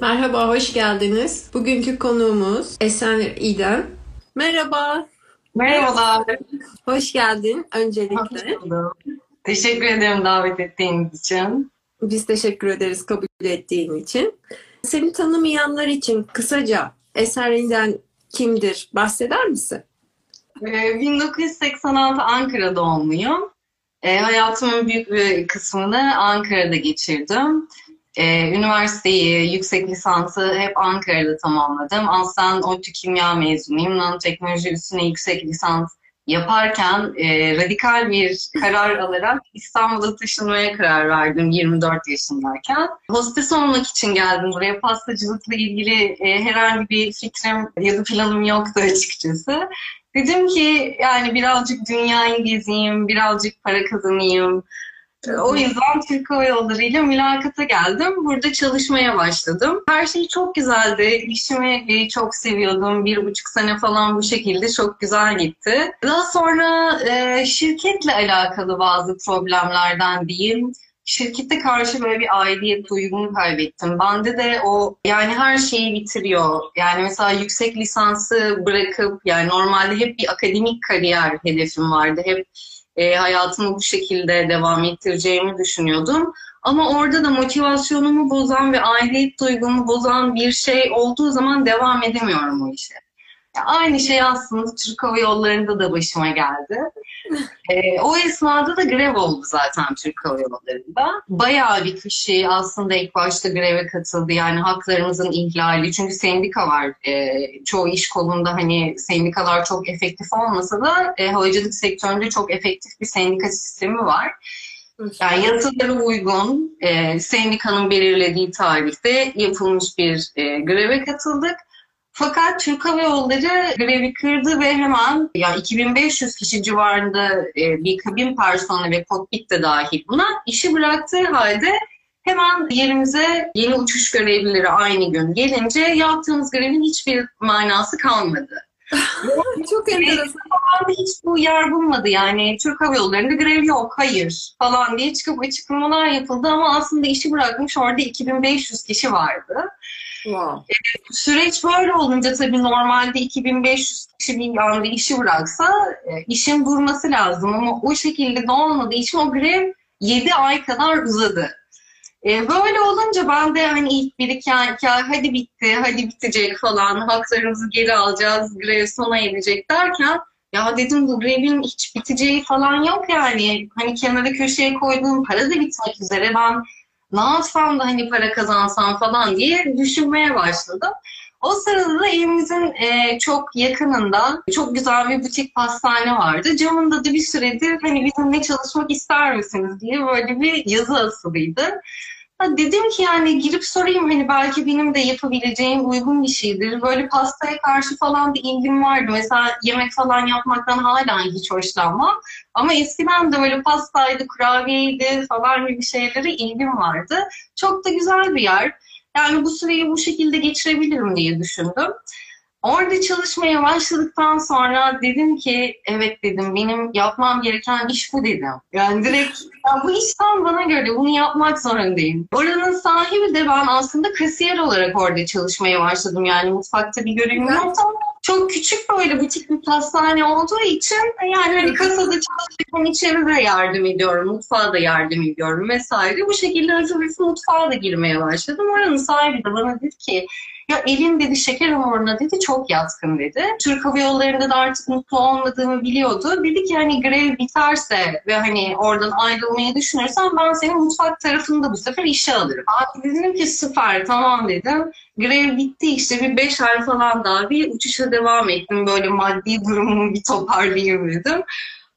Merhaba, hoş geldiniz. Bugünkü konuğumuz Esen İdem. Merhaba. Merhabalar. Hoş geldin öncelikle. Hoş. Teşekkür ederim davet ettiğiniz için. Biz teşekkür ederiz kabul ettiğin için. Seni tanımayanlar için kısaca Esen İdem kimdir bahseder misin? Ee, 1986 Ankara doğumluyum. Ee, hayatımın büyük bir kısmını Ankara'da geçirdim. Ee, üniversiteyi, yüksek lisansı hep Ankara'da tamamladım. Aslen ODTÜ Kimya mezunuyum. Nanoteknoloji üstüne yüksek lisans yaparken e, radikal bir karar alarak İstanbul'a taşınmaya karar verdim 24 yaşındayken. Hostes olmak için geldim buraya. Pastacılıkla ilgili e, herhangi bir fikrim ya da planım yoktu açıkçası. Dedim ki yani birazcık dünyayı gezeyim, birazcık para kazanayım. O yüzden Türk Hava Yolları ile mülakata geldim. Burada çalışmaya başladım. Her şey çok güzeldi. İşimi çok seviyordum. Bir buçuk sene falan bu şekilde çok güzel gitti. Daha sonra e, şirketle alakalı bazı problemlerden diyeyim şirkete karşı böyle bir aidiyet duygumu kaybettim. Bende de o yani her şeyi bitiriyor. Yani mesela yüksek lisansı bırakıp yani normalde hep bir akademik kariyer hedefim vardı. Hep e, hayatımı bu şekilde devam ettireceğimi düşünüyordum. Ama orada da motivasyonumu bozan ve aidiyet duygumu bozan bir şey olduğu zaman devam edemiyorum o işe. Aynı şey aslında Türk Hava Yolları'nda da başıma geldi. E, o esnada da grev oldu zaten Türk Hava Yolları'nda. Bayağı bir kişi aslında ilk başta greve katıldı. Yani haklarımızın ihlali. Çünkü sendika var. E, çoğu iş kolunda hani sendikalar çok efektif olmasa da e, havacılık sektöründe çok efektif bir sendika sistemi var. Yani yasalara uygun e, sendikanın belirlediği tarihte yapılmış bir e, greve katıldık. Fakat Türk Hava Yolları grevi kırdı ve hemen yani 2500 kişi civarında e, bir kabin personeli ve kokpit de dahil buna işi bıraktığı halde hemen yerimize yeni uçuş görevlileri aynı gün gelince yaptığımız grevin hiçbir manası kalmadı. Çok enteresan. hiç bu yer bulmadı yani Türk Hava Yolları'nda grev yok, hayır falan diye çıkıp açıklamalar yapıldı ama aslında işi bırakmış orada 2500 kişi vardı. Wow. Süreç böyle olunca tabii normalde 2500 kişi bir anda işi bıraksa e, işin durması lazım ama o şekilde de olmadığı için o grev 7 ay kadar uzadı. E, böyle olunca ben de hani ilk bir iki ay hadi bitti, hadi bitecek falan, haklarımızı geri alacağız, grev sona erecek derken ya dedim bu grevin hiç biteceği falan yok yani. Hani kenara köşeye koyduğum para da bitmek üzere. Ben ne yapsam da hani para kazansam falan diye düşünmeye başladım. O sırada da evimizin e, çok yakınında çok güzel bir butik pastane vardı. Camında da bir süredir hani bizimle çalışmak ister misiniz diye böyle bir yazı asılıydı. Dedim ki yani girip sorayım hani belki benim de yapabileceğim uygun bir şeydir. Böyle pastaya karşı falan bir ilgim vardı. Mesela yemek falan yapmaktan hala hiç hoşlanmam. Ama eskiden de böyle pastaydı, kurabiyeydi falan gibi şeylere ilgim vardı. Çok da güzel bir yer. Yani bu süreyi bu şekilde geçirebilirim diye düşündüm. Orada çalışmaya başladıktan sonra dedim ki evet dedim benim yapmam gereken iş bu dedim. Yani direkt ya bu iş tam bana göre bunu yapmak zorundayım. Oranın sahibi de ben aslında kasiyer olarak orada çalışmaya başladım. Yani mutfakta bir görevim yoktu çok küçük böyle butik bir pastane olduğu için yani hani kasada çalışırken içeri de yardım ediyorum, mutfağa da yardım ediyorum vesaire. Bu şekilde hızlı mutfağa da girmeye başladım. Oranın sahibi de bana dedi ki ya elin dedi şeker hamuruna dedi çok yatkın dedi. Türk Hava Yolları'nda da artık mutlu olmadığımı biliyordu. Dedi ki hani grev biterse ve hani oradan ayrılmayı düşünürsen ben senin mutfak tarafında bu sefer işe alırım. Abi dedim ki süper tamam dedim. Grev bitti işte bir beş ay falan daha bir uçuşa devam ettim. Böyle maddi durumumu bir toparlayayım dedim.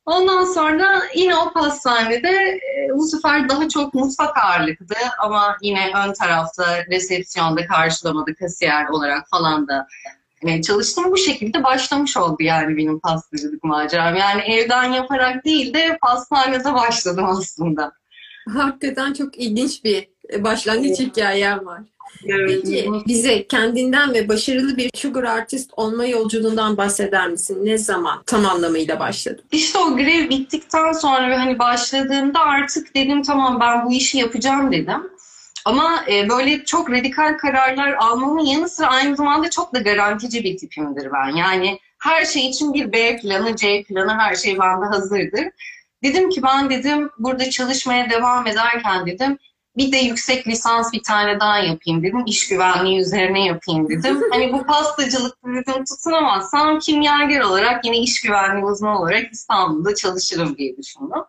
Ondan sonra yine o pastanede e, bu sefer daha çok mutfak ağırlıklı ama yine ön tarafta resepsiyonda karşılamada kasiyer olarak falan da e, çalıştım. Bu şekilde başlamış oldu yani benim pastacılık maceram. Yani evden yaparak değil de pastanede başladım aslında. Hakikaten çok ilginç bir başlangıç hikayem var. Peki bize kendinden ve başarılı bir sugar artist olma yolculuğundan bahseder misin? Ne zaman tam anlamıyla başladı? İşte o grev bittikten sonra ve hani başladığımda artık dedim tamam ben bu işi yapacağım dedim. Ama e, böyle çok radikal kararlar almamın yanı sıra aynı zamanda çok da garantici bir tipimdir ben. Yani her şey için bir B planı, C planı her şey bende hazırdır. Dedim ki ben dedim burada çalışmaya devam ederken dedim bir de yüksek lisans bir tane daha yapayım dedim. İş güvenliği üzerine yapayım dedim. hani bu pastacılık dedim tutunamazsam kimyager olarak yine iş güvenliği uzmanı olarak İstanbul'da çalışırım diye düşündüm.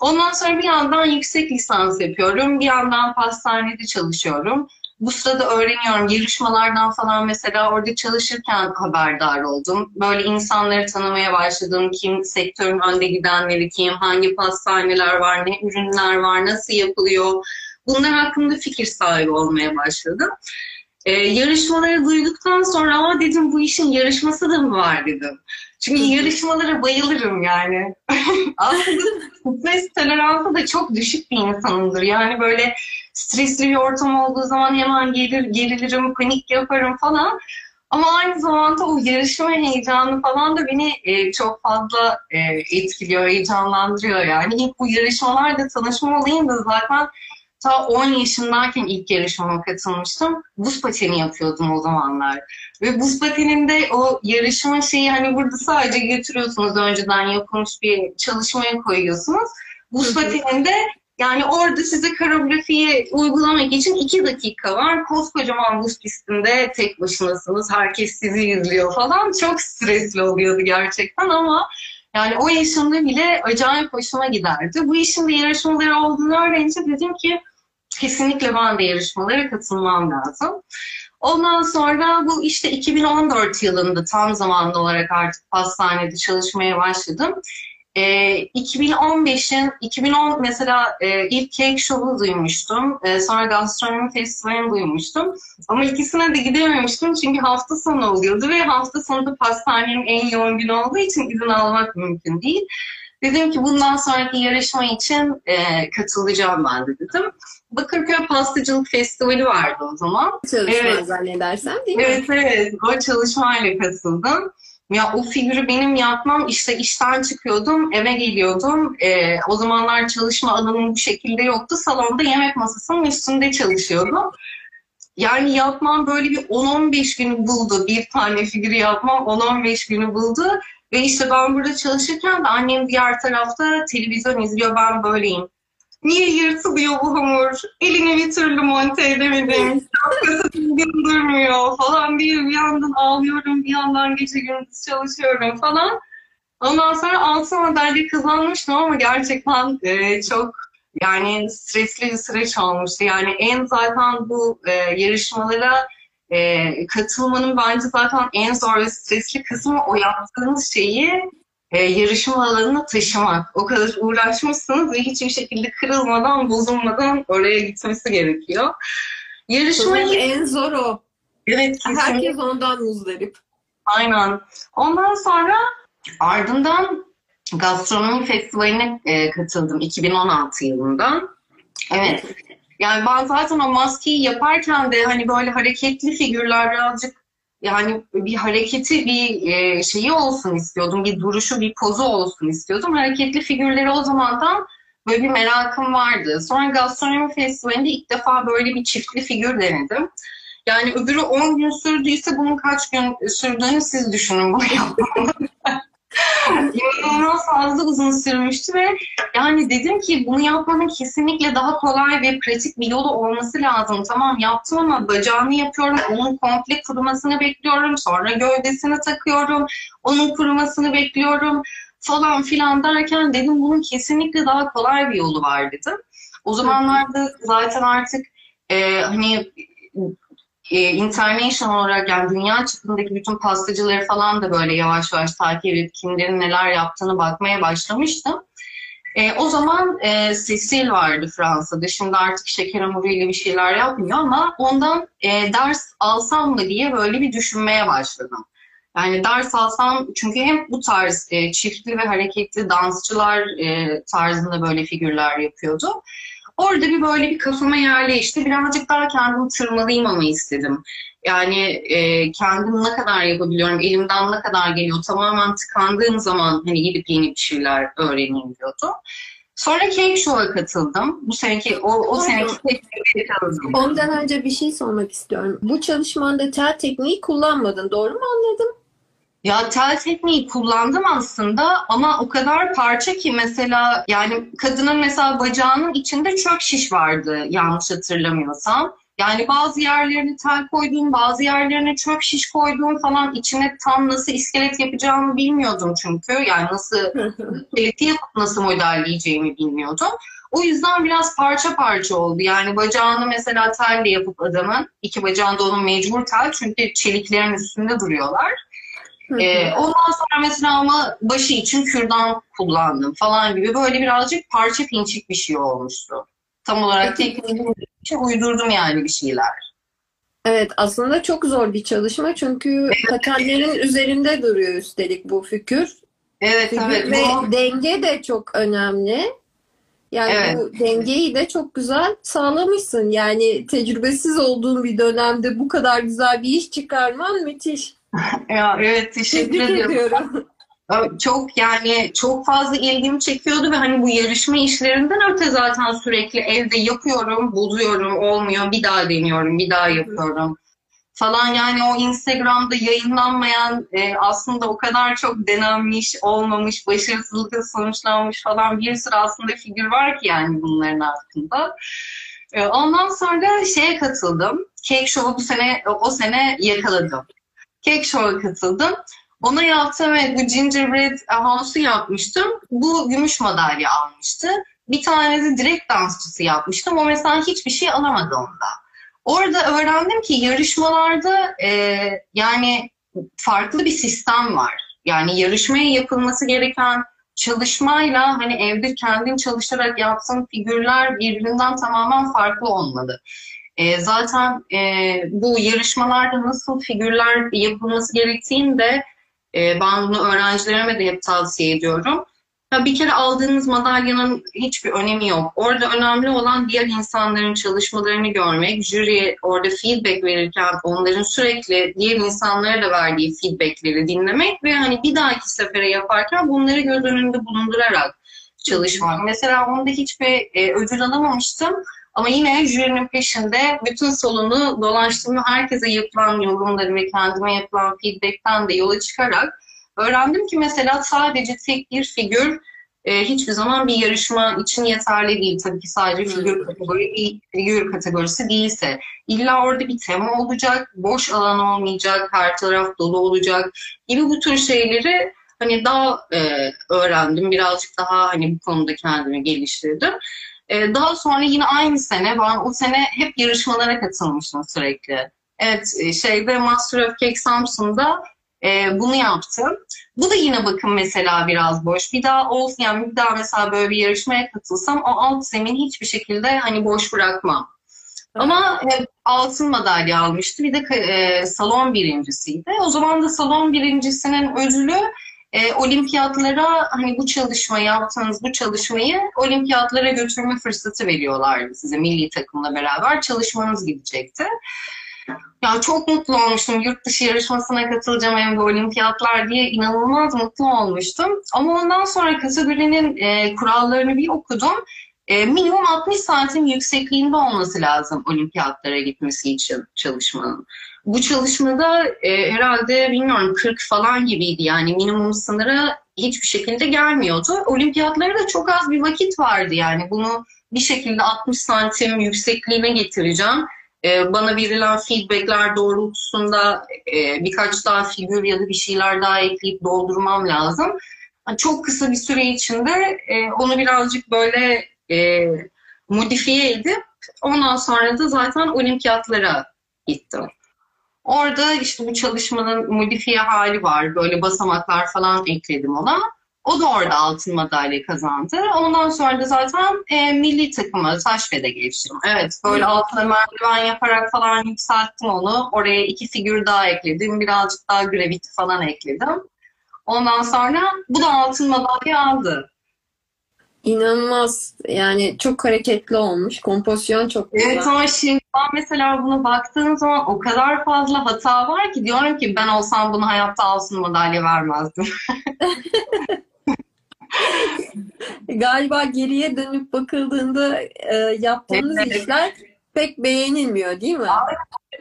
Ondan sonra bir yandan yüksek lisans yapıyorum. Bir yandan pastanede çalışıyorum. Bu sırada öğreniyorum. Yarışmalardan falan mesela orada çalışırken haberdar oldum. Böyle insanları tanımaya başladım. Kim sektörün önde gidenleri kim, hangi pastaneler var, ne ürünler var, nasıl yapılıyor. Bunlar hakkında fikir sahibi olmaya başladım. Ee, yarışmaları duyduktan sonra ama dedim bu işin yarışması da mı var dedim. Çünkü yarışmalara bayılırım yani. Aslında stres toleransı da çok düşük bir insanımdır. Yani böyle stresli bir ortam olduğu zaman hemen gelir, gerilirim, panik yaparım falan. Ama aynı zamanda o yarışma heyecanı falan da beni e, çok fazla e, etkiliyor, heyecanlandırıyor yani. İlk bu yarışmalarda tanışma olayım da zaten ta 10 yaşındayken ilk yarışmama katılmıştım. Buz pateni yapıyordum o zamanlar. Ve buz pateninde o yarışma şeyi hani burada sadece götürüyorsunuz önceden yapılmış bir çalışmaya koyuyorsunuz. Buz pateninde yani orada size koreografiyi uygulamak için iki dakika var. Koskocaman buz pistinde tek başınasınız. Herkes sizi izliyor falan. Çok stresli oluyordu gerçekten ama yani o yaşımda bile acayip hoşuma giderdi. Bu işin de yarışmaları olduğunu öğrenince dedim ki kesinlikle ben de yarışmalara katılmam lazım. Ondan sonra bu işte 2014 yılında tam zamanlı olarak artık pastanede çalışmaya başladım. E, 2015'in 2010 mesela e, ilk Cake Show'u duymuştum. E, sonra Gastronomi Festivali'ni duymuştum. Ama ikisine de gidememiştim çünkü hafta sonu oluyordu ve hafta sonu da pastanenin en yoğun günü olduğu için izin almak mümkün değil. Dedim ki bundan sonraki yarışma için e, katılacağım ben de dedim. Bakırköy Pastacılık Festivali vardı o zaman. Çalışma evet. zannedersem değil mi? Evet evet o çalışmayla katıldım. Ya o figürü benim yapmam işte işten çıkıyordum eve geliyordum. E, o zamanlar çalışma alanım bu şekilde yoktu. Salonda yemek masasının üstünde çalışıyordum. Yani yapmam böyle bir 10-15 günü buldu. Bir tane figürü yapmam 10-15 günü buldu. Ve işte ben burada çalışırken de annem diğer tarafta televizyon izliyor ben böyleyim. Niye yırtılıyor bu hamur? Elini bir türlü monte edemedim. Şapkası düzgün durmuyor falan diye bir yandan ağlıyorum, bir yandan gece gündüz çalışıyorum falan. Ondan sonra altın madalya kazanmıştım ama gerçekten e, çok yani stresli bir süreç olmuştu. Yani en zaten bu e, yarışmalara e, katılmanın bence zaten en zor ve stresli kısmı o yaptığınız şeyi e, yarışma alanına taşımak. O kadar uğraşmışsınız ve hiçbir şekilde kırılmadan, bozulmadan oraya gitmesi gerekiyor. Yarışmayı... en zor o. Evet. Kesinlikle. Herkes ondan muzdarip. Aynen. Ondan sonra ardından gastronomi festivaline e, katıldım 2016 yılında. Evet. Yani ben zaten o maskeyi yaparken de hani böyle hareketli figürler birazcık yani bir hareketi bir e, şeyi olsun istiyordum. Bir duruşu, bir pozu olsun istiyordum. Hareketli figürleri o zamandan böyle bir merakım vardı. Sonra gastronomi festivalinde ilk defa böyle bir çiftli figür denedim. Yani öbürü 10 gün sürdüyse bunun kaç gün sürdüğünü siz düşünün bunu İnanılmaz fazla uzun sürmüştü ve yani dedim ki bunu yapmanın kesinlikle daha kolay ve pratik bir yolu olması lazım. Tamam yaptım ama bacağını yapıyorum, onun komple kurumasını bekliyorum, sonra gövdesini takıyorum, onun kurumasını bekliyorum falan filan derken dedim bunun kesinlikle daha kolay bir yolu var dedim. O zamanlarda zaten artık e, hani e, international olarak yani dünya çapındaki bütün pastacıları falan da böyle yavaş yavaş takip edip kimlerin neler yaptığını bakmaya başlamıştım. E, o zaman e, Cecil vardı Fransa'da. Şimdi artık şeker hamuruyla bir şeyler yapmıyor ama ondan e, ders alsam mı diye böyle bir düşünmeye başladım. Yani ders alsam çünkü hem bu tarz e, çiftli ve hareketli dansçılar e, tarzında böyle figürler yapıyordu. Orada bir böyle bir kafama yerleşti. Birazcık daha kendimi tırmalayayım ama istedim. Yani e, kendim ne kadar yapabiliyorum, elimden ne kadar geliyor. Tamamen tıkandığım zaman hani gidip yeni bir şeyler öğreneyim diyordum. Sonra Cake Show'a katıldım. Bu seneki, o, o seneki katıldım. Ondan önce bir şey sormak istiyorum. Bu çalışmanda tel tekniği kullanmadın. Doğru mu anladım? Ya tel tekniği kullandım aslında ama o kadar parça ki mesela yani kadının mesela bacağının içinde çöp şiş vardı yanlış hatırlamıyorsam. Yani bazı yerlerine tel koyduğum, bazı yerlerine çöp şiş koyduğum falan içine tam nasıl iskelet yapacağımı bilmiyordum çünkü. Yani nasıl iskeleti yapıp nasıl modelleyeceğimi bilmiyordum. O yüzden biraz parça parça oldu. Yani bacağını mesela telle yapıp adamın, iki bacağında onun mecbur tel çünkü çeliklerin üstünde duruyorlar. Ee, ondan sonra mesela ama başı için kürdan kullandım falan gibi böyle birazcık parça pinçik bir şey olmuştu. Tam olarak tekniği için uydurdum yani bir şeyler. Evet aslında çok zor bir çalışma çünkü patenlerin üzerinde duruyor üstelik bu figür. Evet Figür evet. ve Bu- denge de çok önemli. Yani Evet. bu dengeyi de çok güzel sağlamışsın. Yani tecrübesiz olduğun bir dönemde bu kadar güzel bir iş çıkarman müthiş. Ya, evet teşekkür ediyorum. Çok yani çok fazla ilgimi çekiyordu ve hani bu yarışma işlerinden öte zaten sürekli evde yapıyorum, buluyorum, olmuyor, bir daha deniyorum, bir daha yapıyorum falan yani o Instagram'da yayınlanmayan e, aslında o kadar çok denenmiş, olmamış, başarısızlıkla sonuçlanmış falan bir sürü aslında figür var ki yani bunların altında. E, ondan sonra şeye katıldım. Cake Show'u bu sene, o sene yakaladım. Cake Show'a katıldım. Ona yaptım ve bu gingerbread house'u yapmıştım. Bu gümüş madalya almıştı. Bir tane de direkt dansçısı yapmıştım. O mesela hiçbir şey alamadı onda. Orada öğrendim ki yarışmalarda e, yani farklı bir sistem var. Yani yarışmaya yapılması gereken çalışmayla hani evde kendin çalışarak yaptığın figürler birbirinden tamamen farklı olmalı. E, zaten e, bu yarışmalarda nasıl figürler yapılması gerektiğini de e, ben bunu öğrencilerime de hep tavsiye ediyorum. Ya bir kere aldığınız madalyanın hiçbir önemi yok. Orada önemli olan diğer insanların çalışmalarını görmek, jüriye orada feedback verirken onların sürekli diğer insanlara da verdiği feedbackleri dinlemek ve hani bir dahaki sefere yaparken bunları göz önünde bulundurarak çalışmak. Mesela onda hiçbir e, ödül alamamıştım. Ama yine jürinin peşinde bütün salonu dolaştığımda herkese yapılan yorumları ve kendime yapılan feedbackten de yola çıkarak öğrendim ki mesela sadece tek bir figür e, hiçbir zaman bir yarışma için yeterli değil. Tabii ki sadece figür kategori değil, figür kategorisi değilse. İlla orada bir tema olacak, boş alan olmayacak, her taraf dolu olacak gibi bu tür şeyleri hani daha e, öğrendim. Birazcık daha hani bu konuda kendimi geliştirdim. Ee, Daha sonra yine aynı sene ben o sene hep yarışmalara katılmıştım sürekli. Evet e, şeyde Master of Cake Samsun'da e, bunu yaptım. Bu da yine bakın mesela biraz boş. Bir daha olsun yani bir daha mesela böyle bir yarışmaya katılsam o alt zemin hiçbir şekilde hani boş bırakmam. Ama e, altın madalya almıştı. Bir de e, salon birincisiydi. O zaman da salon birincisinin ödülü e, olimpiyatlara hani bu çalışma yaptığınız bu çalışmayı olimpiyatlara götürme fırsatı veriyorlardı size milli takımla beraber çalışmanız gidecekti. Ya çok mutlu olmuştum. Yurt dışı yarışmasına katılacağım hem de olimpiyatlar diye inanılmaz mutlu olmuştum. Ama ondan sonra kategorinin e, kurallarını bir okudum. E, minimum 60 santim yüksekliğinde olması lazım olimpiyatlara gitmesi için çalışmanın. Bu çalışmada e, herhalde bilmiyorum 40 falan gibiydi yani minimum sınıra hiçbir şekilde gelmiyordu. Olimpiyatlara da çok az bir vakit vardı yani bunu bir şekilde 60 santim yüksekliğine getireceğim. E, bana verilen feedbackler doğrultusunda e, birkaç daha figür ya da bir şeyler daha ekleyip doldurmam lazım. Çok kısa bir süre içinde e, onu birazcık böyle e, modifiye edip ondan sonra da zaten olimpiyatlara gittim. Orada işte bu çalışmanın modifiye hali var. Böyle basamaklar falan ekledim ona. O da orada altın madalya kazandı. Ondan sonra da zaten e, milli takıma Saşve'de geçtim. Evet böyle altına merdiven yaparak falan yükselttim onu. Oraya iki figür daha ekledim. Birazcık daha gravity falan ekledim. Ondan sonra bu da altın madalya aldı. İnanılmaz. Yani çok hareketli olmuş. Kompozisyon çok güzel. Evet ama şimdi ben mesela buna baktığım zaman o kadar fazla hata var ki diyorum ki ben olsam bunu hayatta altın madalya vermezdim. Galiba geriye dönüp bakıldığında e, yaptığınız Evet. işler pek beğenilmiyor değil mi?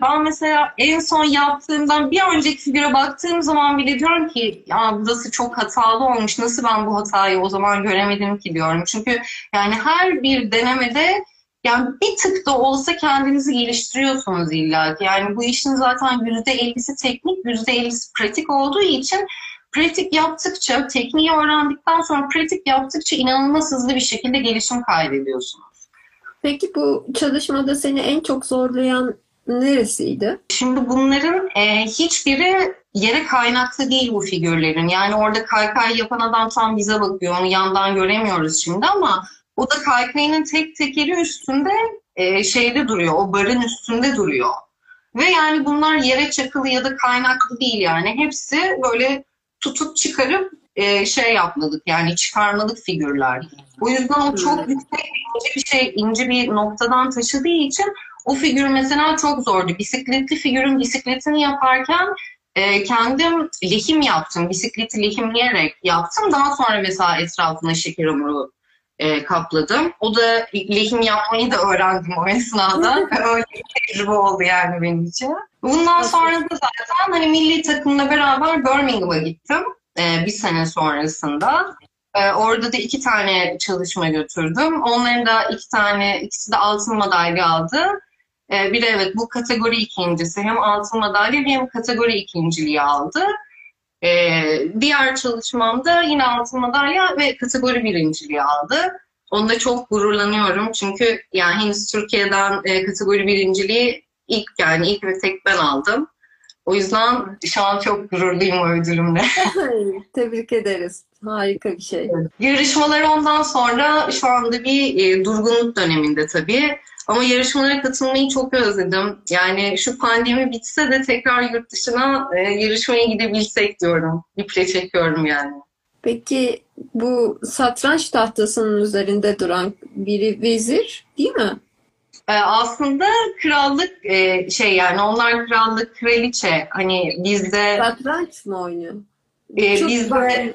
Ben mesela en son yaptığımdan bir önceki figüre baktığım zaman bile diyorum ki ya burası çok hatalı olmuş. Nasıl ben bu hatayı o zaman göremedim ki diyorum. Çünkü yani her bir denemede yani bir tık da olsa kendinizi geliştiriyorsunuz illa ki. Yani bu işin zaten %50'si teknik, %50'si pratik olduğu için pratik yaptıkça, tekniği öğrendikten sonra pratik yaptıkça inanılmaz hızlı bir şekilde gelişim kaydediyorsunuz. Peki bu çalışmada seni en çok zorlayan neresiydi? Şimdi bunların e, hiçbiri yere kaynaklı değil bu figürlerin. Yani orada kaykay yapan adam tam bize bakıyor. Onu yandan göremiyoruz şimdi ama o da kaykayının tek tekeri üstünde e, şeyde duruyor. O barın üstünde duruyor. Ve yani bunlar yere çakılı ya da kaynaklı değil yani. Hepsi böyle tutup çıkarıp e, şey yapmadık yani çıkarmalık figürler. O yüzden o çok Hmm. yüksek ince bir şey, ince bir noktadan taşıdığı için o figür mesela çok zordu. Bisikletli figürün bisikletini yaparken e, kendim lehim yaptım. Bisikleti lehimleyerek yaptım. Daha sonra mesela etrafına şeker hamuru e, kapladım. O da lehim yapmayı da öğrendim o esnada. Öyle bir tecrübe oldu yani benim için. Bundan sonra da zaten hani milli takımla beraber Birmingham'a gittim. e, bir sene sonrasında. E, orada da iki tane çalışma götürdüm. Onların da iki tane, ikisi de altın madalya aldı. E, biri evet bu kategori ikincisi. Hem altın madalya hem kategori ikinciliği aldı. E, diğer çalışmamda yine altın madalya ve kategori birinciliği aldı. Onda çok gururlanıyorum çünkü yani henüz Türkiye'den e, kategori birinciliği ilk yani ilk ve tek ben aldım. O yüzden şu an çok gururluyum o ödülümle. Tebrik ederiz. Harika bir şey. Yarışmalar ondan sonra şu anda bir e, durgunluk döneminde tabii. Ama yarışmalara katılmayı çok özledim. Yani şu pandemi bitse de tekrar yurt dışına e, yarışmaya gidebilsek diyorum. İple çekiyorum yani. Peki bu satranç tahtasının üzerinde duran biri vezir değil mi? E, aslında krallık e, şey yani onlar krallık kraliçe. Hani bizde Satranç mı oynuyor? E, Çok bizde güzel.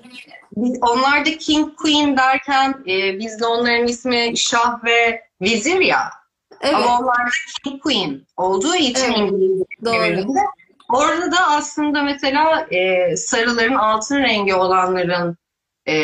biz, onlar da king queen derken e, bizde onların ismi şah ve vezir ya. Evet, Ama onlar da King Queen olduğu için Evet, İngiliz doğru. çevirilerinde. Orada da aslında mesela e, sarıların altın rengi olanların e,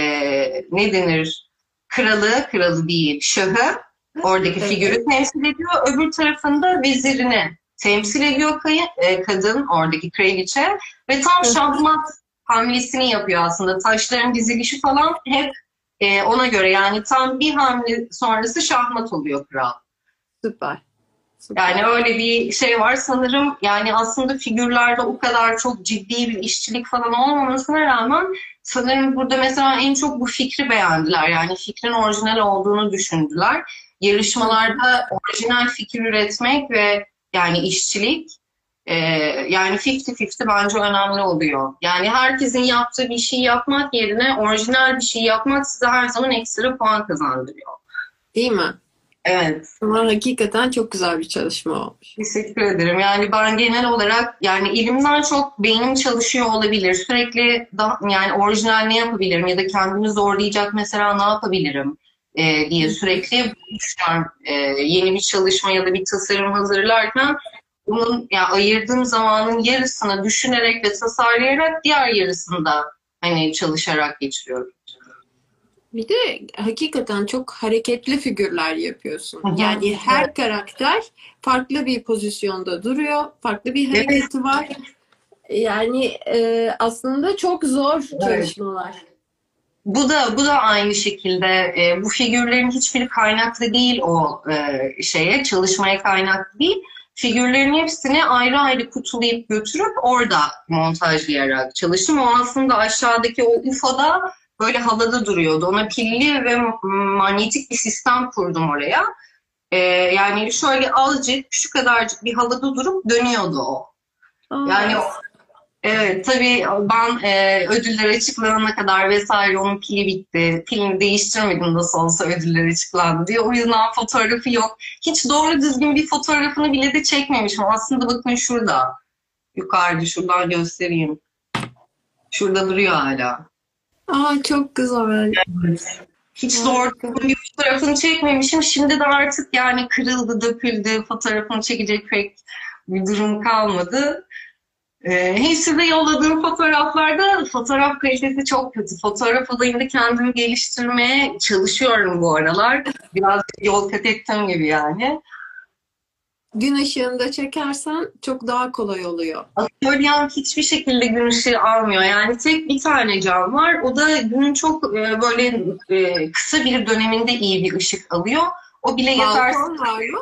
ne denir? Kralı, kralı değil, şahı oradaki Evet. figürü temsil ediyor. Öbür tarafında vezirini temsil ediyor e, kadın, oradaki kraliçe. Ve tam şahmat hamlesini yapıyor aslında. Taşların dizilişi falan hep e, ona göre. Yani tam bir hamle sonrası şahmat oluyor kral. süper. Süper. Yani öyle bir şey var sanırım yani aslında figürlerde o kadar çok ciddi bir işçilik falan olmamasına rağmen sanırım burada mesela en çok bu fikri beğendiler. Yani fikrin orijinal olduğunu düşündüler. Yarışmalarda orijinal fikir üretmek ve yani işçilik e, yani 50-50 bence önemli oluyor. Yani herkesin yaptığı bir şey yapmak yerine orijinal bir şey yapmak size her zaman ekstra puan kazandırıyor. Değil mi? Evet. Ama hakikaten çok güzel bir çalışma olmuş. Teşekkür ederim. Yani ben genel olarak yani elimden çok beynim çalışıyor olabilir. Sürekli da, yani orijinal ne yapabilirim ya da kendimi zorlayacak mesela ne yapabilirim e, diye sürekli düşünüyorum. E, yeni bir çalışma ya da bir tasarım hazırlarken bunun ya ayırdığım zamanın yarısını düşünerek ve tasarlayarak diğer yarısını da hani çalışarak geçiriyorum. Bir de hakikaten çok hareketli figürler yapıyorsun. Yani her karakter farklı bir pozisyonda duruyor, farklı bir Evet. hareketi var. Yani e, aslında çok zor Evet. çalışmalar. Bu da bu da aynı şekilde e, bu figürlerin hiçbiri kaynaklı değil o e, şeye çalışmaya kaynaklı değil. Figürlerin hepsini ayrı ayrı kutulayıp götürüp orada montajlayarak çalıştım. O aslında aşağıdaki o UFO'da böyle havada duruyordu. Ona pilli ve manyetik bir sistem kurdum oraya. E, yani şöyle azıcık şu kadarcık bir havada durup dönüyordu o. Aa, Yani Evet, tabii ben e, ödüller açıklanana kadar vesaire onun pili bitti. Pilini değiştirmedim nasıl olsa ödüller açıklandı diye. O yüzden fotoğrafı yok. Hiç doğru düzgün bir fotoğrafını bile de çekmemişim. Aslında bakın şurada. Yukarıda şuradan göstereyim. Şurada duruyor hala. Aa çok güzel. Hiç doğru düzgün bir fotoğrafını çekmemişim. Şimdi de artık yani kırıldı, döküldü. Fotoğrafını çekecek pek bir durum kalmadı. Ee, de yolladığım fotoğraflarda fotoğraf kalitesi çok kötü. Fotoğraf olayında kendimi geliştirmeye çalışıyorum bu aralar. Biraz yol kat ettiğim gibi yani. Gün ışığında çekersen çok daha kolay oluyor. Atölyem hiçbir şekilde gün ışığı almıyor. Yani tek bir tane cam var. O da günün çok e, böyle e, kısa bir döneminde iyi bir ışık alıyor. O bile yetersiz. Balkon var mı?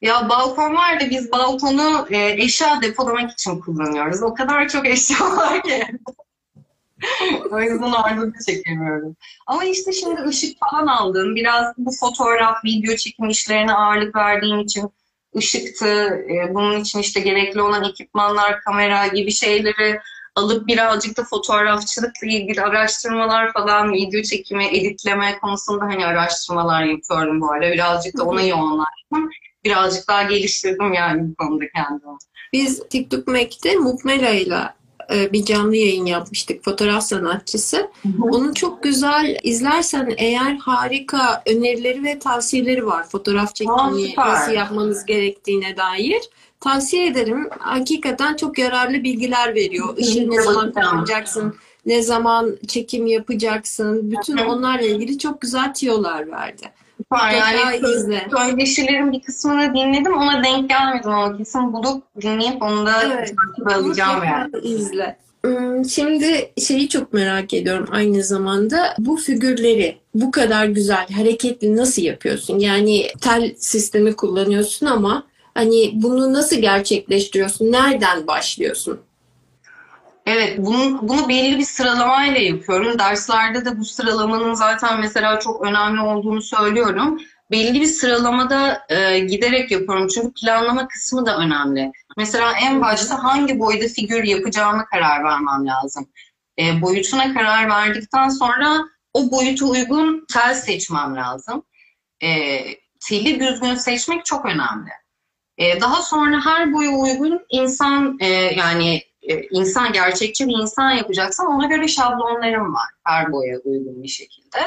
Ya balkon var da biz balkonu e, eşya depolamak için kullanıyoruz. O kadar çok eşya var ki. o yüzden orada da çekemiyorum. Ama işte şimdi ışık falan aldım. Biraz bu fotoğraf, video çekim işlerine ağırlık verdiğim için ışıktı. E, bunun için işte gerekli olan ekipmanlar, kamera gibi şeyleri alıp birazcık da fotoğrafçılıkla ilgili araştırmalar falan, video çekimi, editleme konusunda hani araştırmalar yapıyorum bu arada. Birazcık da ona yoğunlaştım birazcık daha geliştirdim yani bu konuda kendimi. Biz TikTok Mac'te Mukmela ile e, bir canlı yayın yapmıştık. Fotoğraf sanatçısı. Hı hı. Onun çok güzel izlersen eğer harika önerileri ve tavsiyeleri var. Fotoğraf çekimini nasıl yapmanız gerektiğine dair. Tavsiye ederim. Hakikaten çok yararlı bilgiler veriyor. Işığı ne zaman kullanacaksın, ne zaman çekim yapacaksın. Bütün onlarla ilgili çok güzel tiyolar verdi. Var yani söyleşilerin bir kısmını dinledim ona denk gelmedim ama kesin bulup dinleyip onu da evet. alacağım yani. izle. Şimdi şeyi çok merak ediyorum aynı zamanda bu figürleri bu kadar güzel hareketli nasıl yapıyorsun? Yani tel sistemi kullanıyorsun ama hani bunu nasıl gerçekleştiriyorsun? Nereden başlıyorsun? Evet, bunu, bunu belli bir sıralamayla yapıyorum. Derslerde de bu sıralamanın zaten mesela çok önemli olduğunu söylüyorum. Belli bir sıralamada e, giderek yapıyorum. Çünkü planlama kısmı da önemli. Mesela en başta hangi boyda figür yapacağımı karar vermem lazım. E, boyutuna karar verdikten sonra o boyuta uygun tel seçmem lazım. E, teli düzgün seçmek çok önemli. E, daha sonra her boya uygun insan e, yani e, insan gerçekçi bir insan yapacaksan ona göre şablonlarım var her boya uygun bir şekilde.